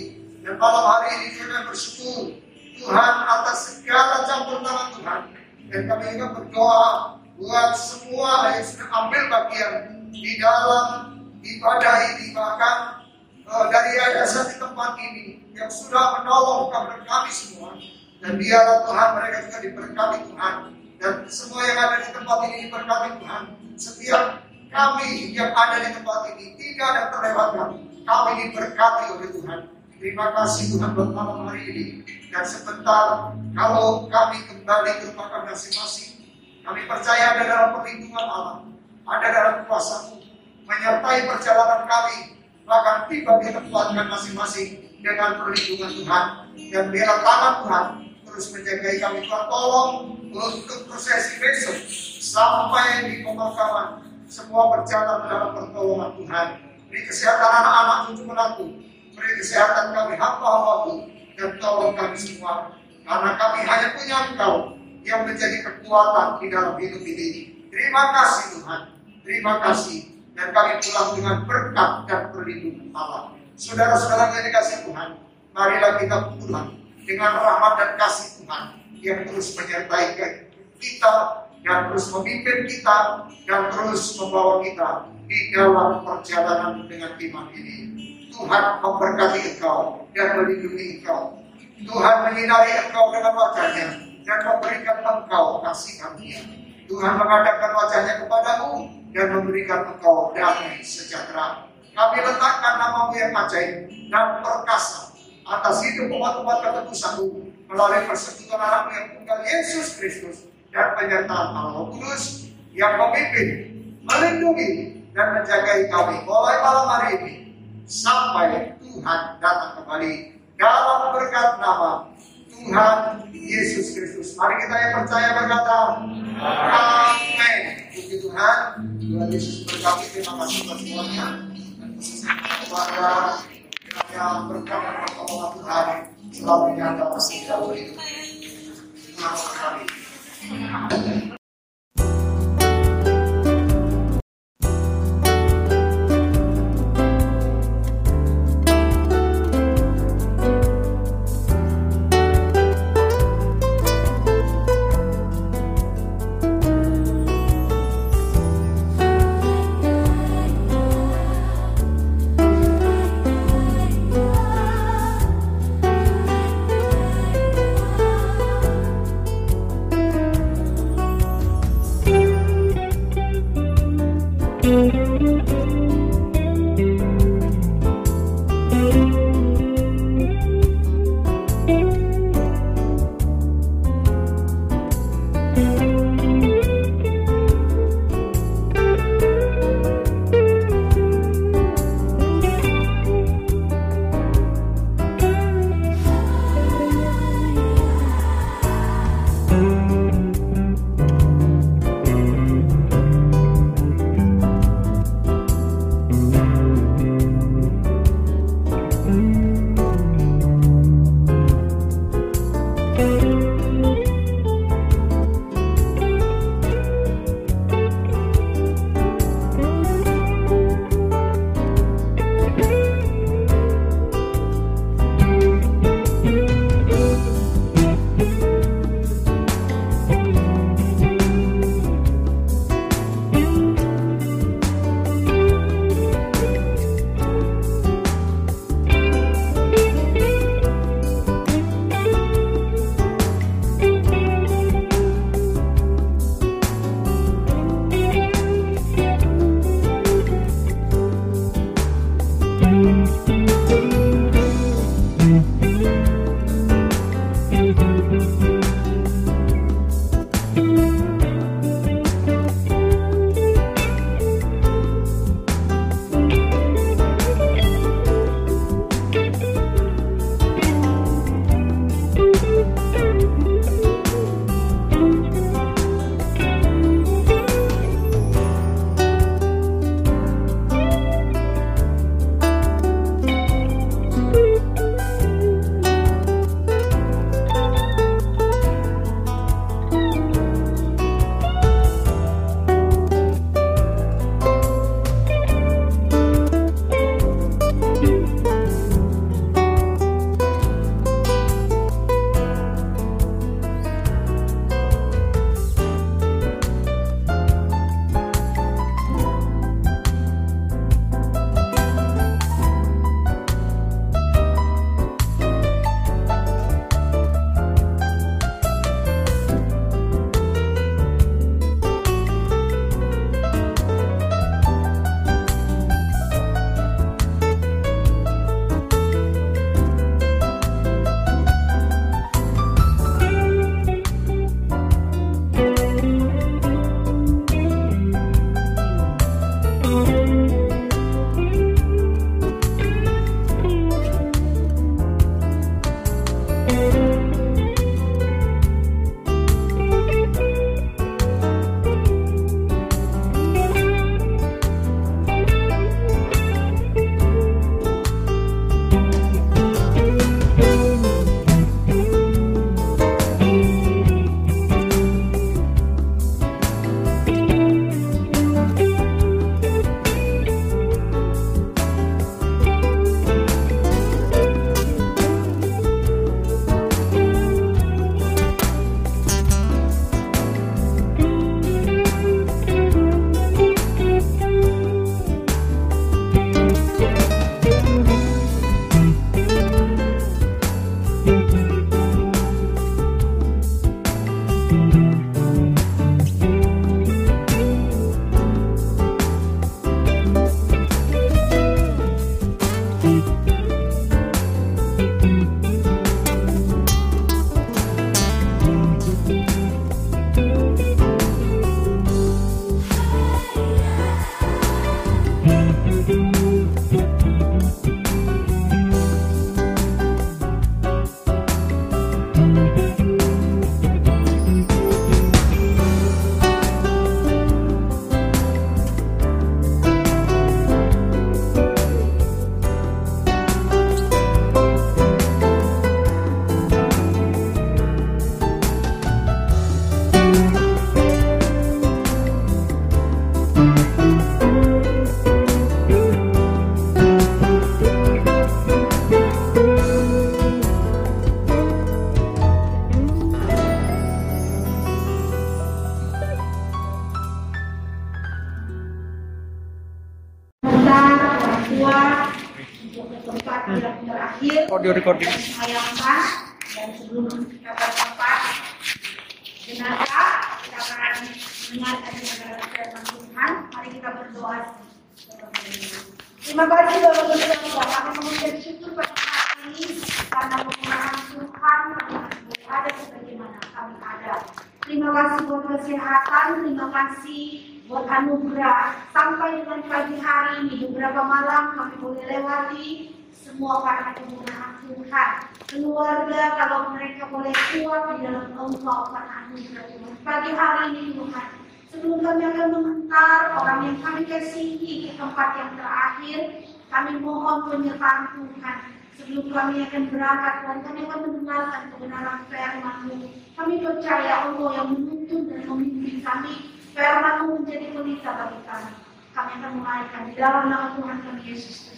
Dan malam hari ini kami bersyukur Tuhan atas segala campur tangan Tuhan. Dan kami juga berdoa buat semua yang sudah ambil bagian di dalam ibadah ini bahkan uh, dari yayasan di tempat ini yang sudah menolong kami semua dan biarlah Tuhan mereka juga diberkati Tuhan dan semua yang ada di tempat ini diberkati Tuhan. Setiap kami yang ada di tempat ini tidak ada terlewatkan kami diberkati oleh Tuhan. Terima kasih Tuhan buat malam hari ini. Dan sebentar kalau kami kembali ke rumah kami masing-masing kami percaya ada dalam perlindungan Allah ada dalam kuasamu menyertai perjalanan kami bahkan tiba di tempat masing-masing dengan perlindungan Tuhan. Dan biarlah tangan Tuhan terus menjagai kami. Tuhan tolong untuk prosesi besok sampai di pemakaman semua berjalan dalam pertolongan Tuhan. Beri kesehatan anak-anak cucu menantu. Beri kesehatan kami hamba-hambamu dan tolong kami semua. Karena kami hanya punya Engkau yang menjadi kekuatan di dalam hidup ini. Terima kasih Tuhan. Terima kasih. Dan kami pulang dengan berkat dan perlindungan Allah. Saudara-saudara yang dikasih Tuhan marilah kita pulang dengan rahmat dan kasih Tuhan yang terus menyertai kita dan terus memimpin kita dan terus membawa kita di dalam perjalanan dengan iman ini. Tuhan memberkati engkau dan melindungi engkau. Tuhan menyinari engkau dengan wajahnya dan memberikan engkau kasih karunia. Tuhan mengadakan wajahnya kepadamu dan memberikan engkau damai sejahtera. Kami letakkan namamu yang ajaib dan perkasa atas hidup umat-umat ketebusanmu melalui persekutuan anakmu yang tunggal Yesus Kristus dan penyertaan Allah Kudus yang memimpin, melindungi, dan menjagai kami mulai malam hari ini sampai Tuhan datang kembali dalam berkat nama Tuhan Yesus Kristus. Mari kita yang percaya berkata, Amin. Puji Tuhan, Tuhan Yesus berkati. Terima kasih buat semuanya. Khususnya kepada kiranya berkat dan pertolongan Tuhan selalu nyata di dalam hidup. Terima. Karena kemudahan Tuhan. Keluarga kalau mereka boleh kuat di dalam engkau karena anugerah Tuhan. Pagi hari ini Tuhan, sebelum kami akan mengantar orang yang kami kasihi ke tempat yang terakhir, kami mohon penyertaan Tuhan. Sebelum kami akan berangkat, Tuhan, kami akan mendengarkan kebenaran firman-Mu. Kami percaya Allah yang menuntun dan memimpin kami. Firman-Mu menjadi pelita bagi kami. Kami akan menaikkan di dalam nama Tuhan kami Yesus.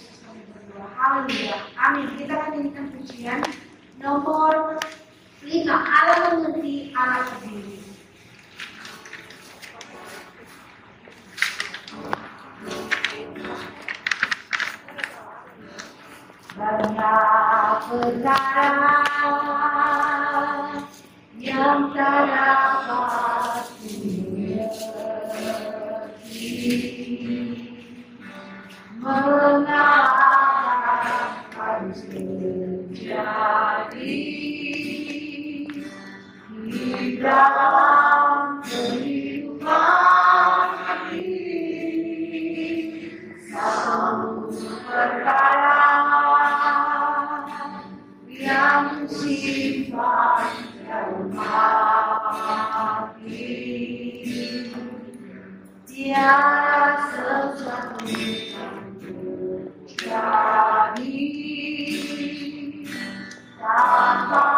Haleluya. Amin. Kita akan nyanyikan pujian nomor 5. Allah mengerti, Allah berdiri. Banyak perkara yang tak dapat dimengerti. Mengapa terjadi di dalam kehidupan ini? Satu perkara yang simpan dalam hati Tiada sesuatu yang terjadi tanpa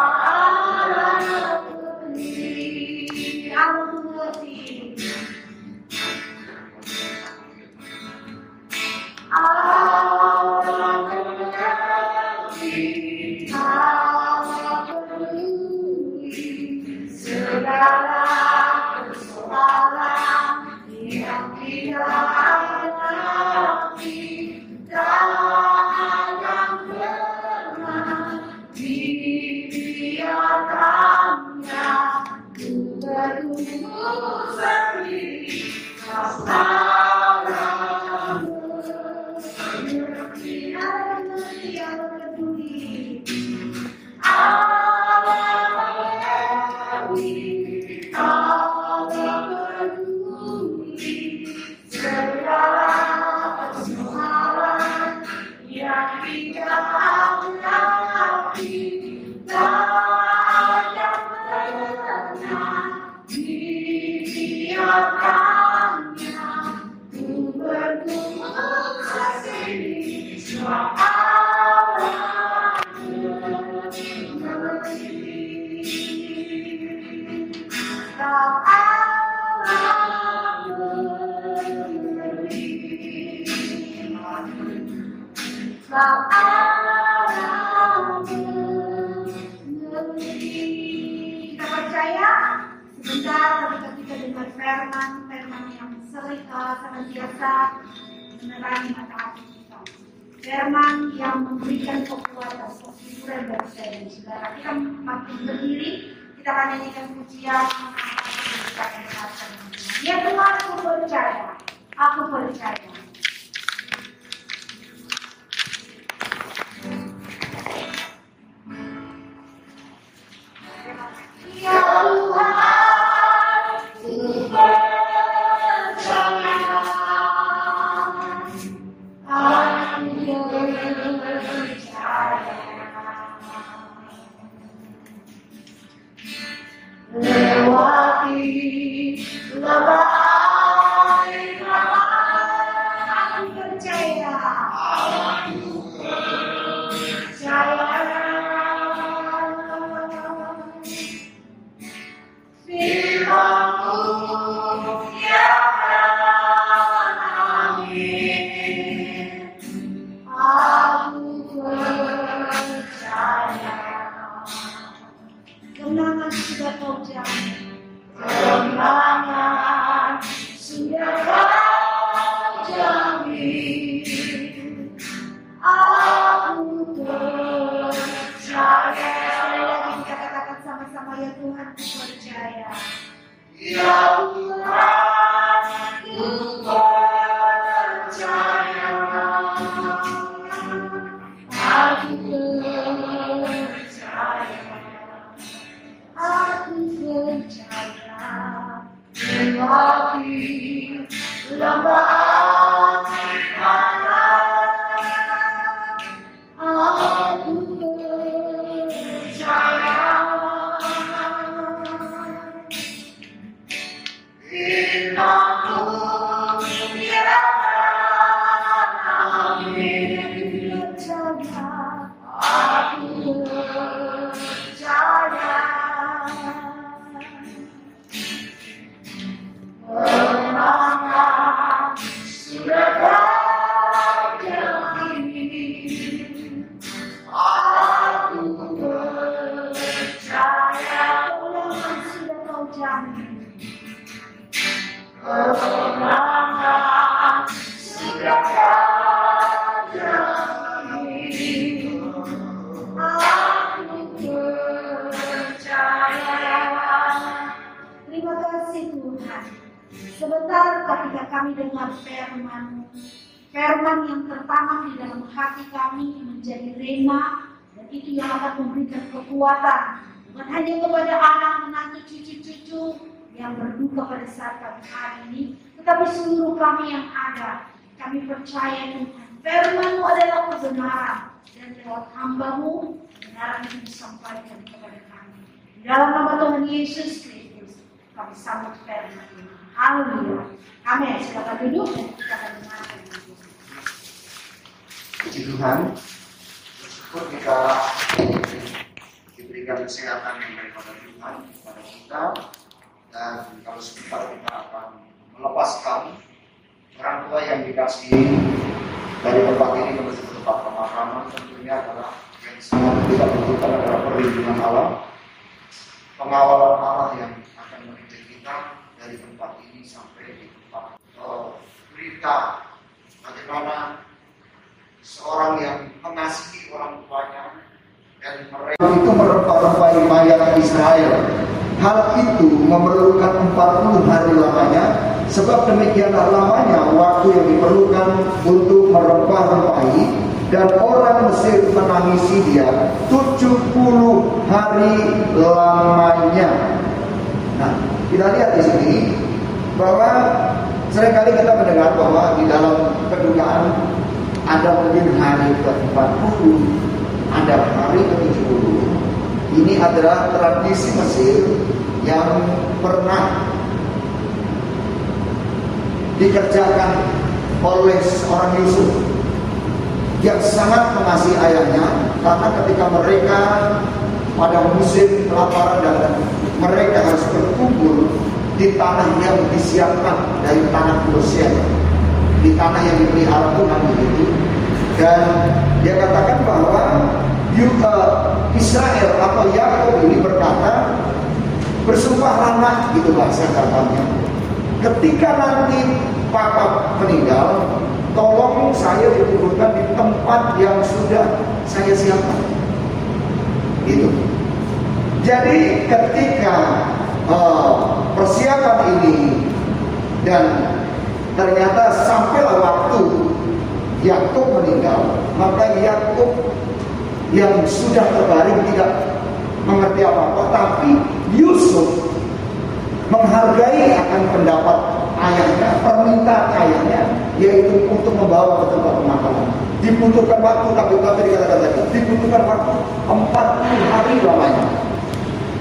senantiasa menerangi mata hati kita. Firman yang memberikan kekuatan, kesuburan bagi saya dan saudara. Kita makin berdiri, kita akan nyanyikan pujian. Ya Tuhan, aku percaya, aku percaya. Kekuatan bukan hanya kepada anak, menantu, cucu-cucu yang berduka pada saat kami hari ini, tetapi seluruh kami yang ada. Kami percaya Tuhan, firman-Mu adalah kebenaran dan lewat hambamu kebenaran itu disampaikan kepada kami. Dalam nama Tuhan Yesus Kristus, kami sambut firman ini. Haleluya. Amin. Silakan duduk dan kita akan dengarkan. Puji Tuhan, kita diberikan kesehatan yang daripada Tuhan kepada kita. Dan kalau sebentar kita akan melepaskan orang tua yang dikasih dari tempat ini menuju ke tempat pemakaman tentunya adalah yang sangat kita butuhkan adalah perlindungan Allah, pengawalan Allah yang akan memimpin kita dari tempat ini sampai di tempat eh, berita bagaimana seorang yang mengasihi orang tuanya itu merempah-rempai mayat Israel. Hal itu memerlukan 40 hari lamanya sebab demikianlah lamanya waktu yang diperlukan untuk merempah-rempahi dan orang Mesir menangisi dia 70 hari lamanya. Nah, kita lihat di sini bahwa sering kali kita mendengar bahwa di dalam kedukaan ada mungkin hari ke-40, ada hari ke-70. Ini adalah tradisi Mesir yang pernah dikerjakan oleh seorang Yusuf yang sangat mengasihi ayahnya karena ketika mereka pada musim kelaparan dan mereka harus berkumpul di tanah yang disiapkan dari tanah Goshen di tanah yang dipelihara Tuhan begitu dan dia katakan bahwa Yuda Israel atau Yakub ini berkata bersumpahlah gitu bahasa katanya ketika nanti papa meninggal tolong saya dikuburkan di tempat yang sudah saya siapkan. Itu jadi ketika uh, persiapan ini dan ternyata sampailah waktu Yakub meninggal maka Yakub yang sudah terbaring tidak mengerti apa-apa tapi Yusuf menghargai akan pendapat ayahnya permintaan ayahnya yaitu untuk membawa ke tempat pemakaman dibutuhkan waktu tapi tapi dikatakan tadi dibutuhkan waktu 40 hari lamanya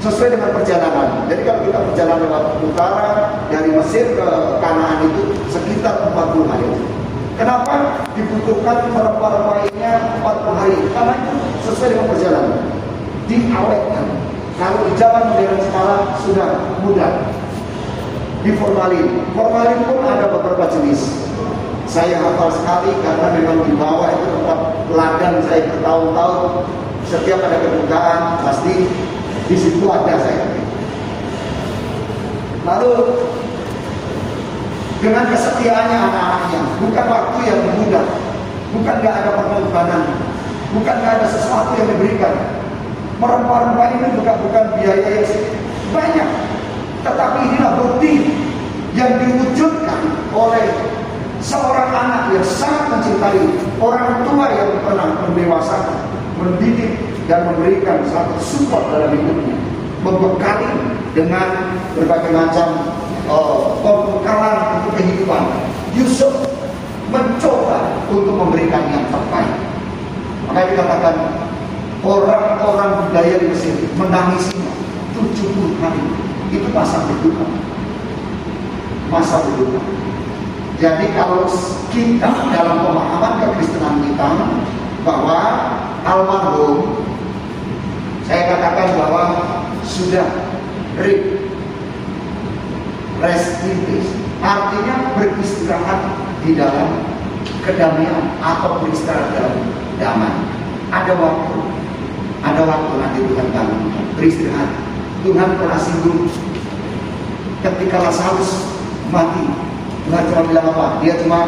sesuai dengan perjalanan. Jadi kalau kita berjalan lewat utara dari Mesir ke Kanaan itu sekitar 40 hari. Kenapa dibutuhkan perempuan-perempuannya 40 hari? Karena itu sesuai dengan perjalanan. Diawetkan. Kalau di zaman modern sekarang sudah mudah. Di formalin. Formalin pun ada beberapa jenis. Saya hafal sekali karena memang di bawah itu tempat ladang saya bertahun-tahun. Setiap ada kedukaan pasti di situ ada saya. Lalu dengan kesetiaannya anak-anaknya, bukan waktu yang mudah, bukan gak ada pengorbanan, bukan gak ada sesuatu yang diberikan. Merempah-rempah ini juga bukan biaya yang banyak, tetapi inilah bukti yang diwujudkan oleh seorang anak yang sangat mencintai orang tua yang pernah mendewasakan, mendidik dan memberikan satu support dalam hidupnya, membekali dengan berbagai macam uh, pembekalan untuk kehidupan. Yusuf mencoba untuk memberikan yang terbaik. Maka dikatakan orang-orang budaya di Mesir menangisinya 70 hari. Itu masa berduka. Masa berduka. Jadi kalau kita dalam pemahaman kekristenan bahwa almarhum saya katakan bahwa sudah rip rest in peace. Artinya beristirahat di dalam kedamaian atau beristirahat dalam damai. Ada waktu. Ada waktu nanti Tuhan bangun beristirahat. Tuhan pernah singgung ketika Lazarus mati Tuhan cuma bilang apa? Dia cuma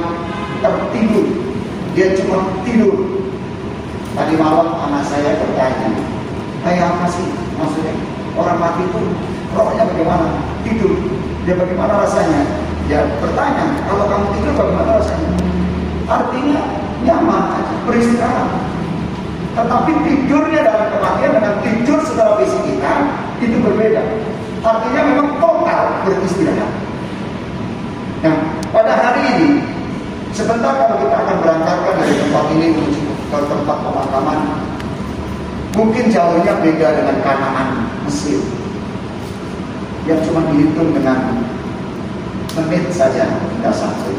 tertidur. Dia cuma tidur. Tadi malam anak saya bertanya kayak apa sih maksudnya? Orang mati itu rohnya bagaimana? Tidur. Dia bagaimana rasanya? Ya bertanya kalau kamu tidur bagaimana rasanya? Artinya nyaman beristirahat. Tetapi tidurnya dalam kematian dengan tidur setelah fisik kita itu berbeda. Artinya memang total beristirahat. Nah pada hari ini sebentar kalau kita akan berangkatkan dari tempat ini menuju ke tempat pemakaman mungkin jauhnya beda dengan Kanaan Mesir yang cuma dihitung dengan menit saja tidak sampai.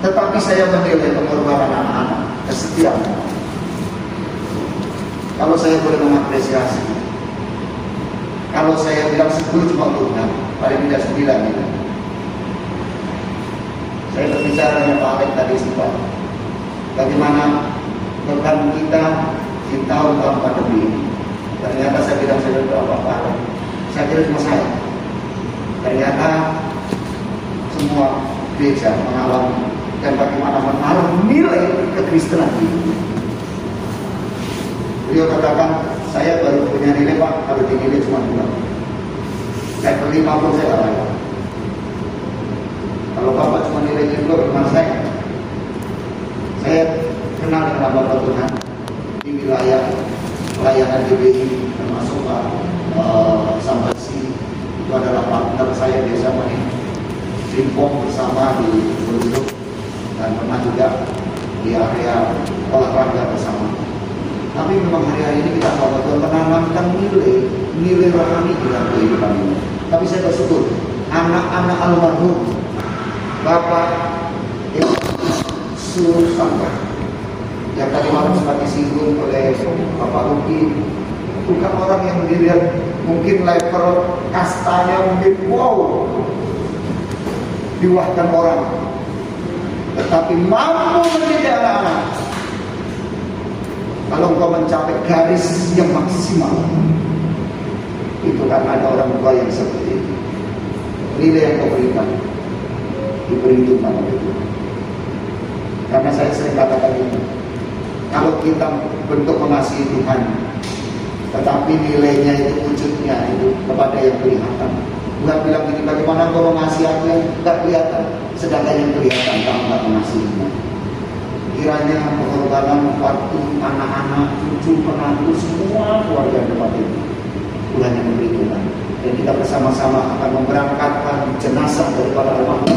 Tetapi saya menilai pengorbanan anak-anak kesetiaan kalau saya boleh mengapresiasi kalau saya bilang 10 cuma Tuhan paling tidak 9 gitu. saya berbicara dengan Pak Alek tadi sempat bagaimana beban kita di tahun-tahun pandemi ini? Ternyata saya bilang saya berapa Pak Alek saya kira cuma saya ternyata semua gereja mengalami dan bagaimana menaruh nilai kekristenan itu. Beliau katakan, saya baru punya nilai pak, kalau dinilai cuma dua. Saya beli pun saya layak. Kalau bapak cuma nilainya dua, bagaimana saya? Saya kenal dengan bapak Tuhan di wilayah pelayanan GBI termasuk Pak uh, sampai si itu adalah partner saya biasa main pingpong bersama di Buluh dan pernah juga di area olahraga bersama. Tapi memang hari-hari ini kita tahu betul menanamkan nilai nilai rohani di dalam kehidupan ini. Tapi saya bersyukur anak-anak almarhum Bapak Isu Sangka yang tadi malam sempat disinggung oleh Bapak Ruki bukan orang yang dilihat mungkin level kastanya mungkin wow. Diwahkan orang. Tetapi mampu mendidik anak-anak. Kalau engkau mencapai garis yang maksimal itu kan ada orang tua yang seperti itu. Nilai yang kau berikan diperhitungkan oleh Tuhan. Karena saya sering katakan ini kalau kita bentuk mengasihi Tuhan tetapi nilainya itu wujudnya itu kepada yang kelihatan. Tuhan bilang ini bagaimana kau mengasihi aku yang tidak kelihatan? Sedangkan yang kelihatan kamu tidak mengasihinya. Kiranya pengorbanan waktu anak-anak, cucu, menantu, semua keluarga tempat ini. Tuhan yang memberi Tuhan. Dan kita bersama-sama akan memberangkatkan jenazah daripada almarhum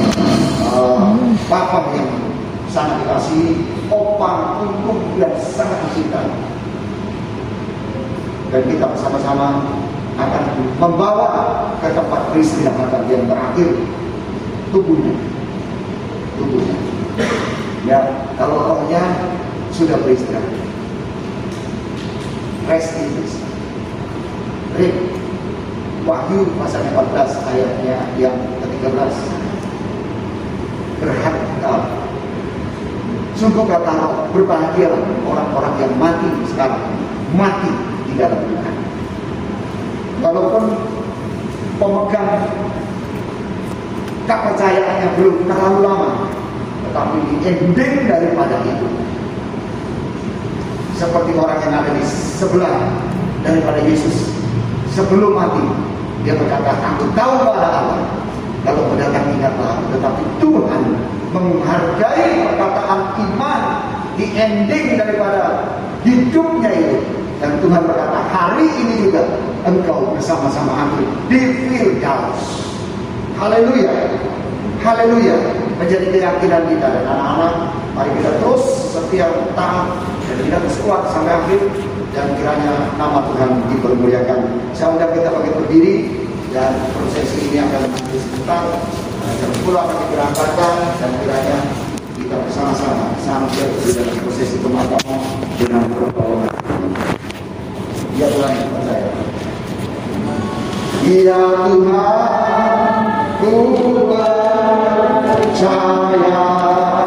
uh, Papa yang sangat dikasihi, Opa, untuk yang sangat dicintai dan kita bersama-sama akan membawa ke tempat peristirahatan yang terakhir. Tubuhnya. Tubuhnya. Ya kalau rohnya sudah beristirahat. Rest in peace. Rip Wahyu pasal 14 ayatnya yang ke-13 berharga sungguh kata roh berbahagialah orang-orang yang mati sekarang. Mati di dalam Tuhan walaupun pemegang kepercayaannya belum terlalu lama tetapi di ending daripada itu seperti orang yang ada di sebelah daripada Yesus sebelum mati dia berkata aku tahu pada Allah kalau mendatang ingatlah tetapi Tuhan menghargai perkataan iman di ending daripada hidupnya itu dan Tuhan berkata hari ini juga engkau bersama-sama aku di Firdaus. Haleluya. Haleluya. Menjadi keyakinan kita dan anak-anak mari kita terus setia taat dan kita terus kuat sampai akhir. Dan kiranya nama Tuhan dipermuliakan. Saya undang kita bagi berdiri dan prosesi ini akan nanti sebentar. Jam 10 akan diberangkatkan dan kiranya kita bersama-sama sampai di dalam prosesi pemakaman यह छाया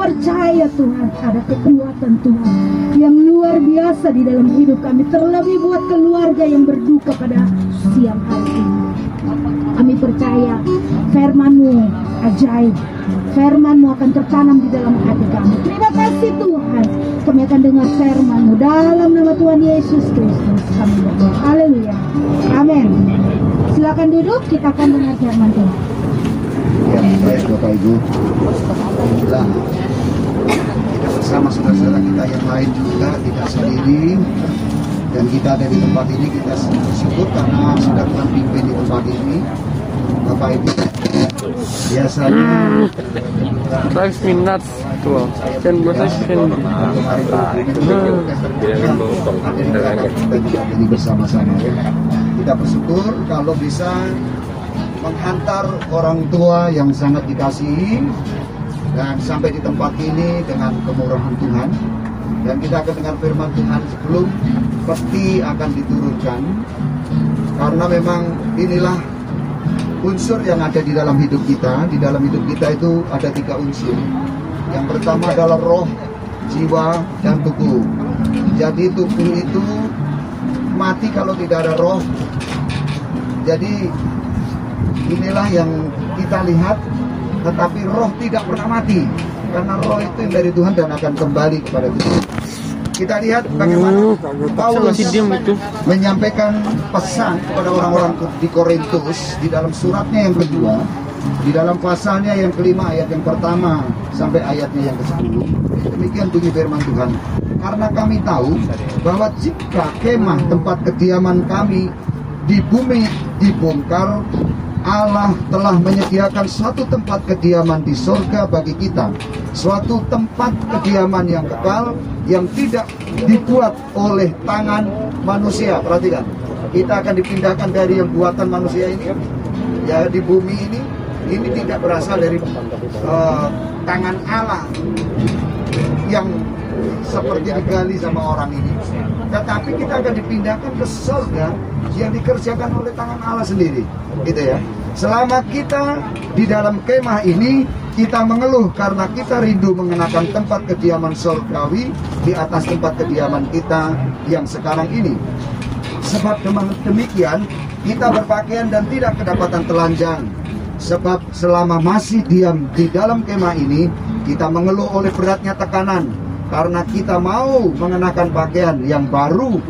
percaya Tuhan ada kekuatan Tuhan yang luar biasa di dalam hidup kami. Terlebih buat keluarga yang berduka pada siang hari ini. Kami percaya firman-Mu ajaib. Firman-Mu akan tertanam di dalam hati kami. Terima kasih Tuhan. Kami akan dengar firman-Mu dalam nama Tuhan Yesus Kristus. Kami berdoa. Haleluya. Amin. Silakan duduk, kita akan dengar firman Tuhan. Ya, baik Bapak Ibu. Alhamdulillah. Kita bersama saudara-saudara kita yang lain juga tidak sendiri. Dan kita ada di tempat ini kita bersyukur karena sudah pimpin di tempat ini. Bapak Ibu biasanya Five minutes tuh. Kan bahasa Hindi. ini bersama-sama ya. Kita bersyukur kalau bisa menghantar orang tua yang sangat dikasihi dan sampai di tempat ini dengan kemurahan Tuhan dan kita akan dengar firman Tuhan sebelum peti akan diturunkan. Karena memang inilah unsur yang ada di dalam hidup kita. Di dalam hidup kita itu ada tiga unsur. Yang pertama adalah roh jiwa dan tubuh. Jadi tubuh itu mati kalau tidak ada roh. Jadi inilah yang kita lihat tetapi roh tidak pernah mati karena roh itu yang dari Tuhan dan akan kembali kepada Tuhan. Kita lihat bagaimana Saya Paulus menyampaikan pesan kepada orang-orang di Korintus di dalam suratnya yang kedua di dalam pasalnya yang kelima ayat yang pertama sampai ayatnya yang ke-10 demikian bunyi firman Tuhan. Karena kami tahu bahwa jika kemah tempat kediaman kami di bumi dibongkar Allah telah menyediakan suatu tempat kediaman di sorga bagi kita. Suatu tempat kediaman yang kekal yang tidak dibuat oleh tangan manusia. Perhatikan kita akan dipindahkan dari yang buatan manusia ini. Ya di bumi ini ini tidak berasal dari eh, tangan Allah yang seperti digali sama orang ini tetapi kita akan dipindahkan ke surga yang dikerjakan oleh tangan Allah sendiri. Gitu ya. Selama kita di dalam kemah ini kita mengeluh karena kita rindu mengenakan tempat kediaman surgawi di atas tempat kediaman kita yang sekarang ini. Sebab demikian kita berpakaian dan tidak kedapatan telanjang. Sebab selama masih diam di dalam kemah ini kita mengeluh oleh beratnya tekanan karena kita mau mengenakan pakaian yang baru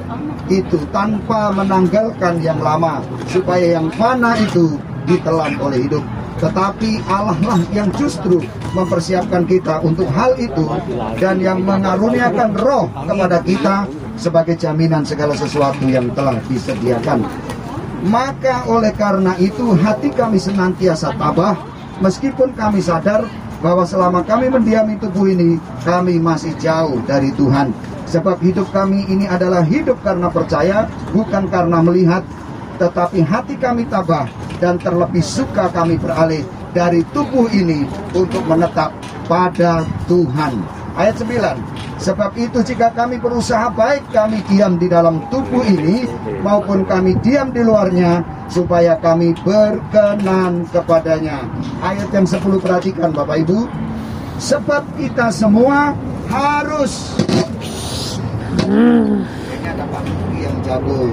itu tanpa menanggalkan yang lama supaya yang fana itu ditelan oleh hidup. Tetapi Allah lah yang justru mempersiapkan kita untuk hal itu dan yang mengaruniakan roh kepada kita sebagai jaminan segala sesuatu yang telah disediakan. Maka oleh karena itu hati kami senantiasa tabah meskipun kami sadar bahwa selama kami mendiami tubuh ini kami masih jauh dari Tuhan. Sebab hidup kami ini adalah hidup karena percaya bukan karena melihat. Tetapi hati kami tabah dan terlebih suka kami beralih dari tubuh ini untuk menetap pada Tuhan Ayat 9. Sebab itu jika kami berusaha baik kami diam di dalam tubuh ini maupun kami diam di luarnya supaya kami berkenan kepadanya. Ayat yang 10 perhatikan Bapak Ibu. Sebab kita semua harus Kayaknya ada Pak yang jago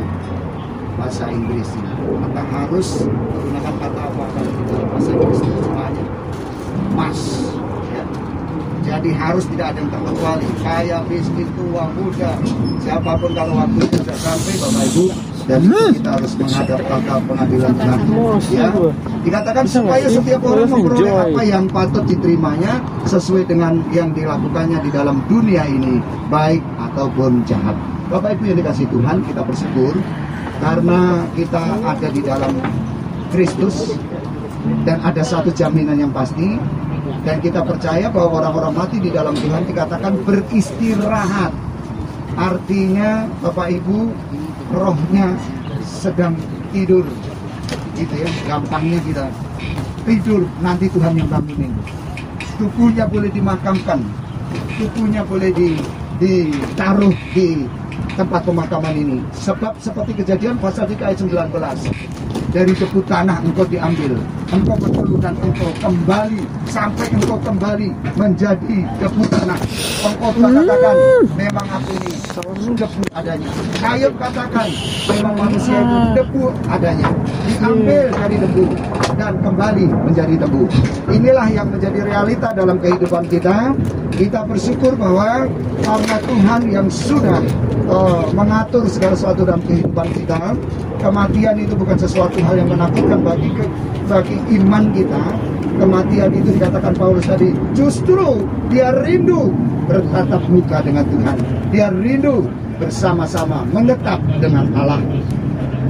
bahasa Inggris ini. Kata harus menggunakan kata apa kalau dalam bahasa Inggris terjemahannya? Mas. Jadi harus tidak ada yang terkecuali. Kaya, miskin, tua, muda, siapa pun kalau waktu sudah sampai Bapak Ibu dan kita harus menghadap kata pengadilan Tuhan. Ya. Dikatakan supaya setiap orang memperoleh apa yang patut diterimanya sesuai dengan yang dilakukannya di dalam dunia ini, baik ataupun jahat. Bapak Ibu yang dikasih Tuhan, kita bersyukur karena kita ada di dalam Kristus dan ada satu jaminan yang pasti dan kita percaya bahwa orang-orang mati di dalam Tuhan dikatakan beristirahat. Artinya Bapak Ibu rohnya sedang tidur. Gitu ya gampangnya kita tidur. Nanti Tuhan yang bangunin. Tubuhnya boleh dimakamkan. Tubuhnya boleh di, ditaruh di tempat pemakaman ini. Sebab seperti kejadian pasal 3 ayat 19 dari debu tanah engkau diambil. Engkau dan engkau kembali sampai engkau kembali menjadi debu tanah. Engkau katakan memang aku ini debu adanya. Kayu katakan memang manusia itu debu adanya. Diambil dari debu dan kembali menjadi debu inilah yang menjadi realita dalam kehidupan kita. Kita bersyukur bahwa karena Tuhan yang sudah uh, mengatur segala sesuatu dalam kehidupan kita kematian itu bukan sesuatu hal yang menakutkan bagi ke, bagi iman kita kematian itu dikatakan Paulus tadi justru dia rindu bertatap muka dengan Tuhan. Dia rindu bersama-sama menetap dengan Allah.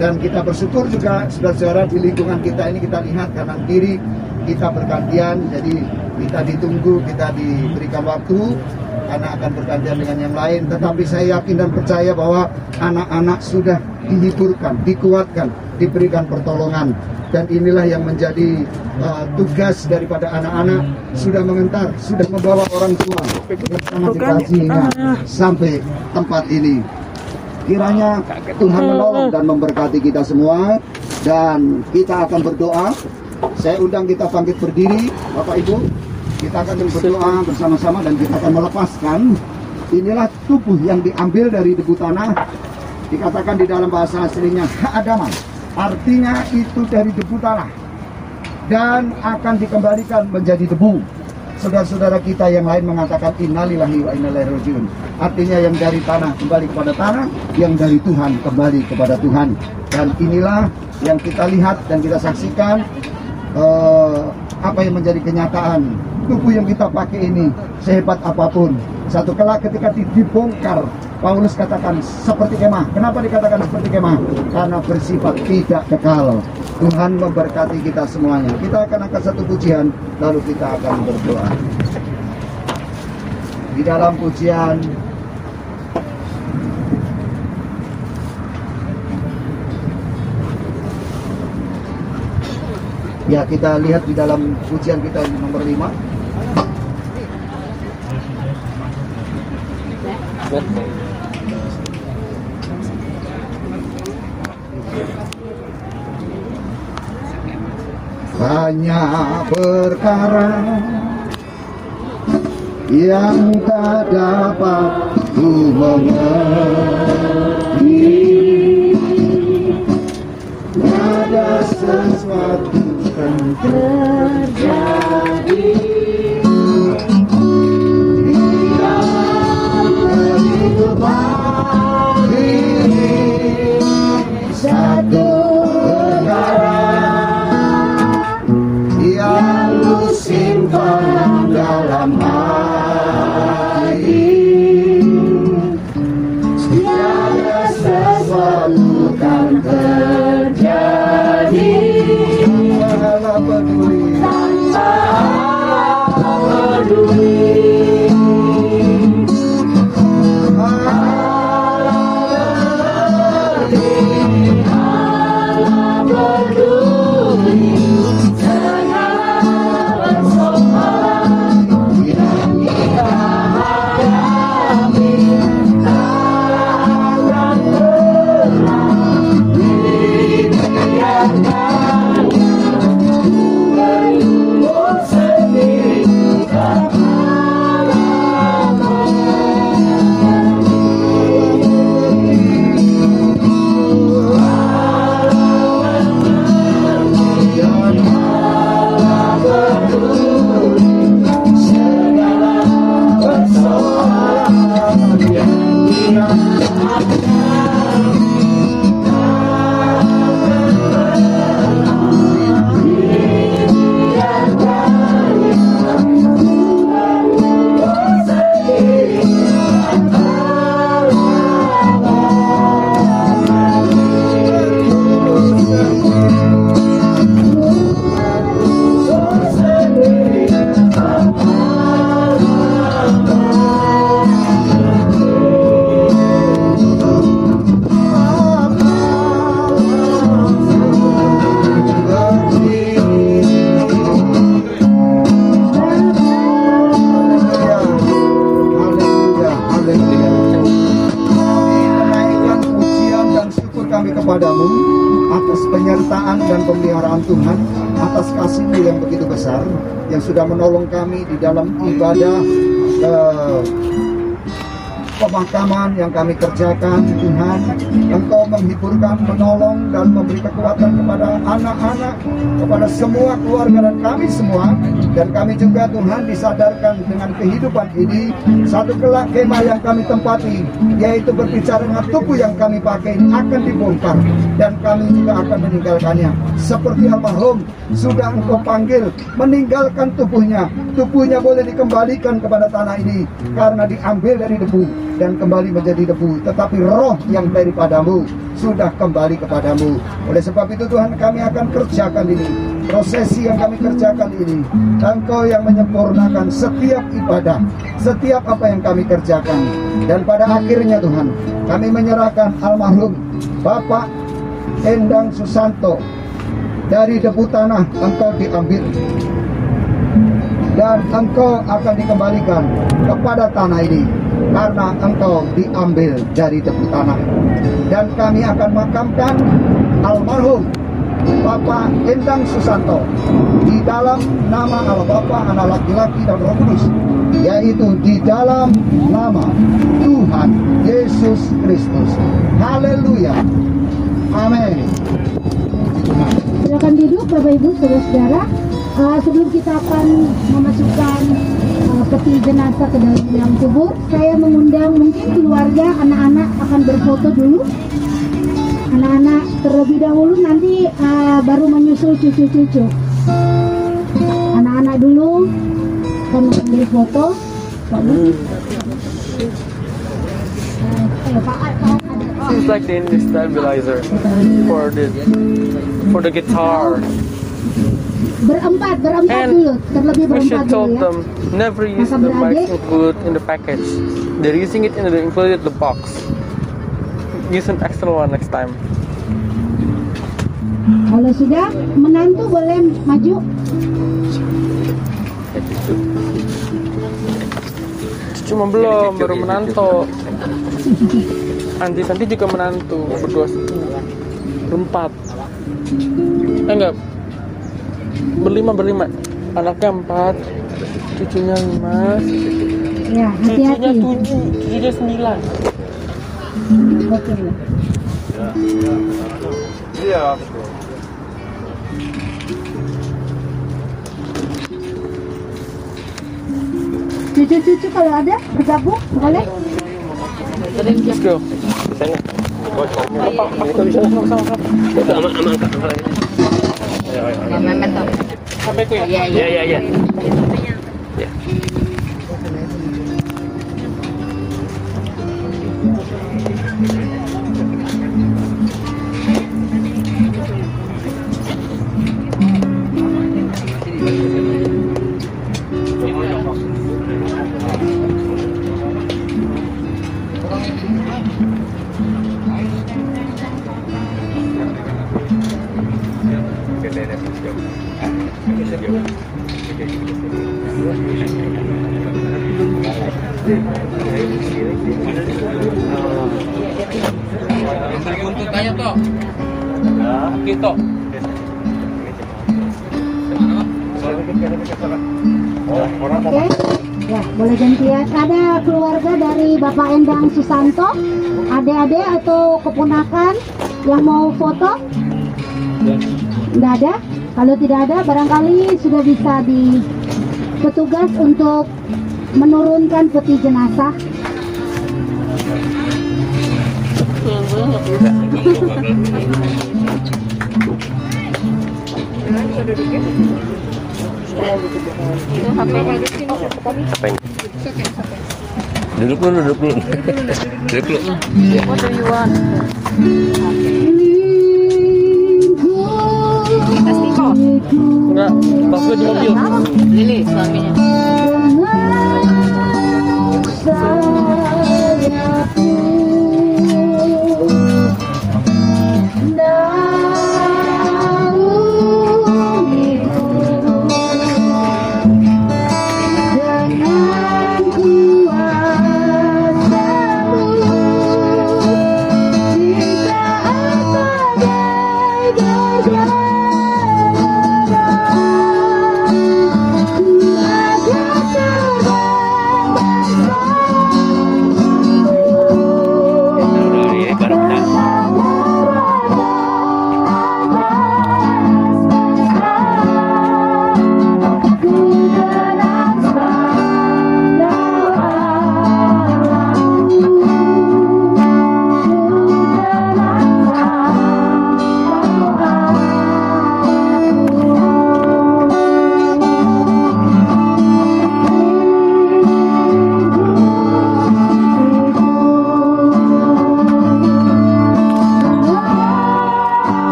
Dan kita bersyukur juga saudara-saudara di lingkungan kita ini kita lihat kanan kiri kita bergantian jadi kita ditunggu kita diberikan waktu karena akan bergantian dengan yang lain. Tetapi saya yakin dan percaya bahwa anak-anak sudah dihiburkan dikuatkan diberikan pertolongan. Dan inilah yang menjadi uh, tugas daripada anak-anak. Sudah mengentar sudah membawa orang tua. Bersama dikasihnya sampai tempat ini. Kiranya Tuhan menolong dan memberkati kita semua. Dan kita akan berdoa. Saya undang kita bangkit berdiri Bapak Ibu. Kita akan berdoa bersama-sama dan kita akan melepaskan. Inilah tubuh yang diambil dari debu tanah dikatakan di dalam bahasa aslinya keadaman artinya itu dari debu tanah. Dan akan dikembalikan menjadi debu. Saudara-saudara kita yang lain mengatakan innalillahi wa inna rajiun. Artinya yang dari tanah kembali kepada tanah, yang dari Tuhan kembali kepada Tuhan. Dan inilah yang kita lihat dan kita saksikan eh, apa yang menjadi kenyataan. Tubuh yang kita pakai ini sehebat apa pun. Satu kelak ketika di- dibongkar Paulus katakan seperti kemah. Kenapa dikatakan seperti kemah? Karena bersifat tidak kekal. Tuhan memberkati kita semuanya. Kita akan angkat satu pujian lalu kita akan berdoa. Di dalam pujian Ya kita lihat di dalam pujian kita nomor 5 Banyak perkara yang tak dapat ku mengerti. Ada sesuatu yang terjadi. Di dalam kehidupan ini satu Tuhan atas kasihmu yang begitu besar yang sudah menolong kami di dalam ibadah uh, pemakaman yang kami kerjakan Tuhan. Engkau menghiburkan, menolong dan memberi kekuatan kepada anak-anak kepada semua keluarga dan kami semua. Dan kami juga Tuhan disadarkan dengan kehidupan ini. Satu kelak kemah yang kami tempati yaitu berbicara dengan tubuh yang kami pakai akan dibongkar. Dan kami juga akan meninggalkannya. Seperti almarhum sudah engkau panggil meninggalkan tubuhnya. Tubuhnya boleh dikembalikan kepada tanah ini karena diambil dari debu dan kembali menjadi debu tetapi roh yang daripadamu sudah kembali kepadamu. Oleh sebab itu Tuhan kami akan kerjakan ini. Prosesi yang kami kerjakan ini Engkau yang menyempurnakan setiap ibadah setiap apa yang kami kerjakan. Dan pada akhirnya Tuhan kami menyerahkan almarhum Bapak Endang Susanto dari debu tanah engkau diambil dan engkau akan dikembalikan kepada tanah ini karena engkau diambil dari debu tanah dan kami akan makamkan almarhum Bapak Endang Susanto di dalam nama Allah Bapa, anak laki-laki dan Roh Kudus yaitu di dalam nama Tuhan Yesus Kristus. Haleluya. Amin. Silakan duduk Bapak Ibu Saudara-saudara. Uh, sebelum kita akan memasukkan uh, peti jenazah ke dalam kubur, saya mengundang mungkin keluarga anak-anak akan berfoto dulu. Anak-anak terlebih dahulu nanti uh, baru menyusul cucu-cucu. Anak-anak dulu akan mengambil foto. Bu. Uh, Pak Pak like a stabilizer for the for the guitar. Berempat, berempat And dulu, terlebih We berempat should dulu told ya. them never use the mics included in the package. They're using it in the included the box. Use an extra one next time. Kalau sudah, menantu boleh maju. Cuma belum, baru menantu. Nanti nanti juga menantu berdua berempat. Eh enggak, berlima berlima. Anaknya empat, cucunya lima, Ya, cucunya tujuh, cucunya sembilan. Oke. Cucu-cucu kalau ada bergabung boleh? Let's go. Sampai ku ya? Iya, iya, iya. Yang mau foto? Tidak ada. Kalau tidak ada, barangkali sudah bisa di petugas untuk menurunkan peti jenazah. Duduk dulu, duduk dulu. Duduk dulu. Enggak,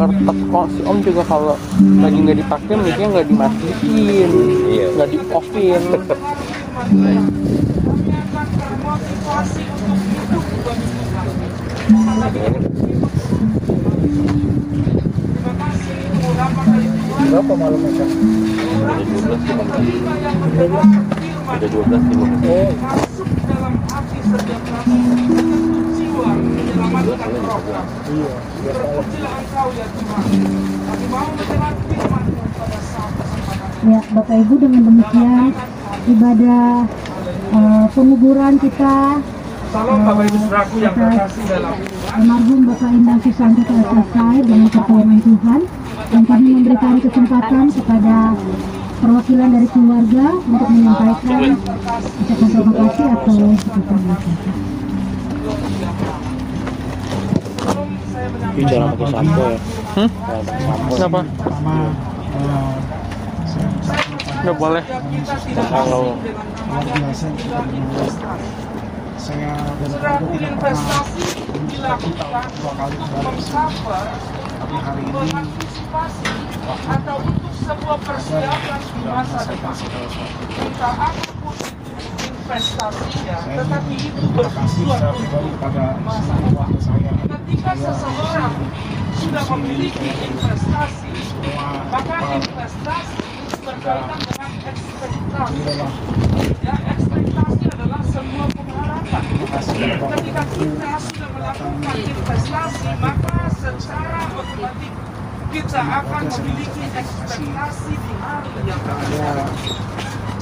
kertas kok si om juga kalau lagi nggak dipakai mungkin nggak dimatiin iya. nggak di offin Berapa malam itu? 12 Ada 12 Oh. Kesempatan Ya, Bapak Ibu dengan demikian ibadah eh, penguburan kita Salam Bapak Ibu Saudaraku yang terkasih dalam almarhum Bapak Indah Susanto telah selesai dengan pertolongan Tuhan dan kami memberikan kesempatan kepada perwakilan dari keluarga untuk menyampaikan ucapan terima kasih atau ucapan terima Bicara pakai sampo ya. Hmm? Kenapa? Pertama eh, Nggak boleh. kalau. Saya pernah investasi dilakukan mengcover Tapi hari ini mengantisipasi atau untuk sebuah persiapan di masa depan. Entah apa pun investasinya, tetapi itu bertujuan untuk masa depan. Ketika seseorang sudah memiliki investasi, Semua maka investasi berkaitan dengan ekspektasi. Ya, ekspektasi adalah sebuah pengharapan. Ketika kita sudah melakukan investasi, maka secara otomatis kita akan memiliki ekspektasi di hari yang akan datang.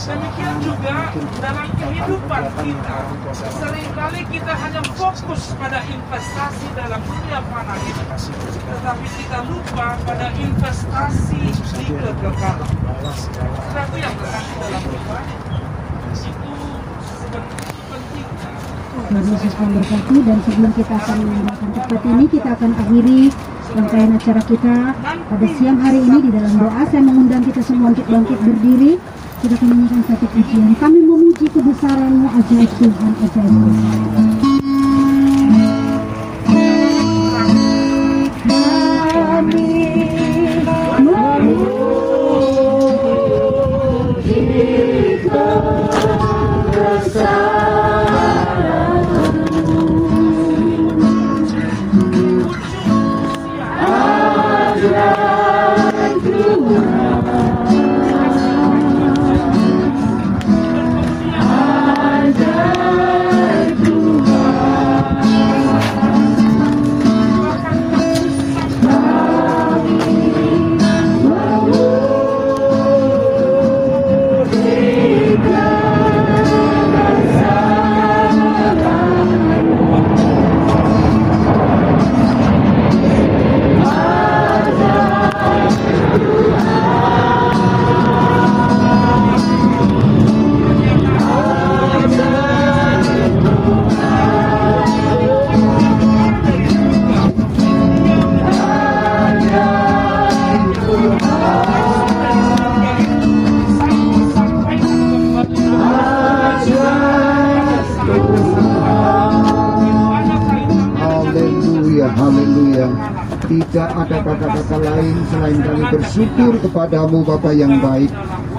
Demikian juga dalam kehidupan kita. Seringkali kita hanya fokus pada investasi dalam dunia fana ini. Tetapi kita lupa pada investasi di kekekalan. Sesuatu yang terkasih dalam Tuhan itu sebenarnya Yesus memberkati dan sebelum kita akan meninggalkan tempat ini kita akan akhiri rangkaian acara kita pada siang hari ini di dalam doa saya mengundang kita semua untuk bangkit berdiri kita akan satu pujian kami memuji kebesaranmu ajaib Tuhan ajaib. Tuhan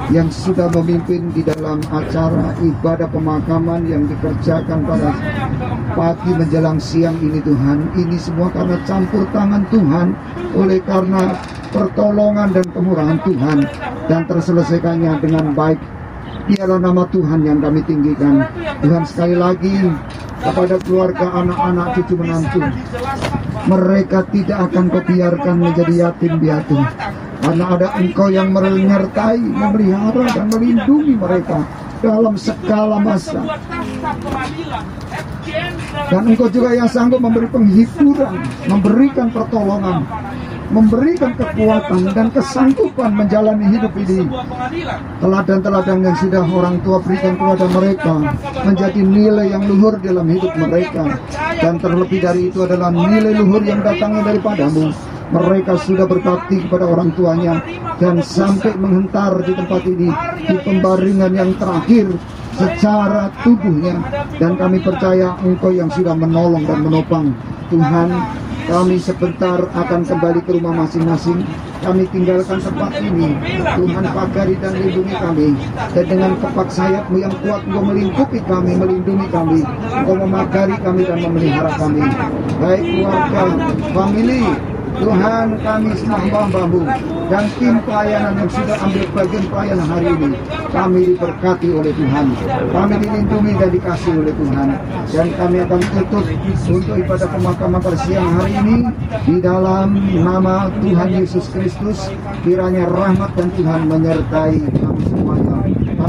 yang sudah memimpin di dalam acara ibadah pemakaman yang dikerjakan pada pagi menjelang siang ini Tuhan. Ini semua karena campur tangan Tuhan oleh karena pertolongan dan kemurahan Tuhan dan terselesaikannya dengan baik. Dialah nama Tuhan yang kami tinggikan. Tuhan sekali lagi kepada keluarga anak-anak cucu menantu. Mereka tidak akan kau biarkan menjadi yatim piatu. Karena ada engkau yang menyertai, memelihara dan melindungi mereka dalam segala masa. Dan engkau juga yang sanggup memberi penghiburan, memberikan pertolongan, memberikan kekuatan dan kesanggupan menjalani hidup ini. Teladan-teladan yang sudah orang tua berikan kepada mereka menjadi nilai yang luhur dalam hidup mereka. Dan terlebih dari itu adalah nilai luhur yang datangnya daripadamu. Mereka sudah berbakti kepada orang tuanya dan sampai menghentar di tempat ini di pembaringan yang terakhir secara tubuhnya. Dan kami percaya engkau yang sudah menolong dan menopang. Tuhan kami sebentar akan kembali ke rumah masing-masing. Kami tinggalkan tempat ini. Tuhan pagari dan lindungi kami. Dan dengan kepak sayapmu yang kuat engkau melingkupi kami melindungi kami. Engkau memagari kami dan memelihara kami. Baik keluarga family Tuhan kami semua hamba-hambamu dan tim pelayanan yang sudah ambil bagian pelayanan hari ini kami diberkati oleh Tuhan. Kami dilindungi dan dikasih oleh Tuhan. Dan kami akan tutup untuk ibadah pemakaman pada siang hari ini di dalam nama Tuhan Yesus Kristus. Kiranya rahmat dan Tuhan menyertai kami. semuanya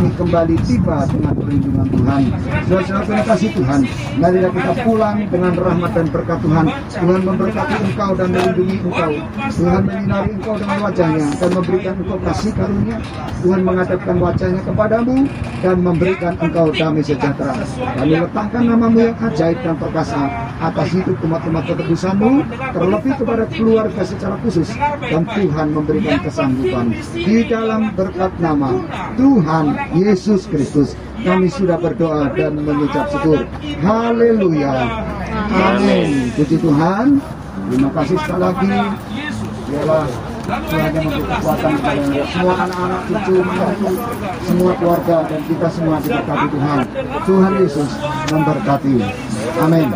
kami kembali tiba dengan perlindungan Tuhan. Saudara-saudara terima kasih Tuhan. Marilah kita pulang dengan rahmat dan berkat Tuhan. Tuhan memberkati engkau dan melindungi engkau. Tuhan menyinari engkau dengan wajahnya dan memberikan engkau kasih karunia. Tuhan menghadapkan wajahnya kepadamu dan memberikan engkau damai sejahtera. Kami letakkan namamu yang ajaib dan perkasa atas hidup umat-umat ketebusanmu, terlebih kepada keluarga secara khusus. Dan Tuhan memberikan kesanggupan. Di dalam berkat nama Tuhan Yesus Kristus. Kami sudah berdoa dan mengucap syukur. Haleluya. Amin. Puji Tuhan. Terima kasih sekali lagi. Biarlah Tuhan yang memberi kekuatan kepada semua anak-anak, cucu, menantu, semua keluarga dan kita semua diberkati Tuhan. Tuhan Yesus memberkati. Amin.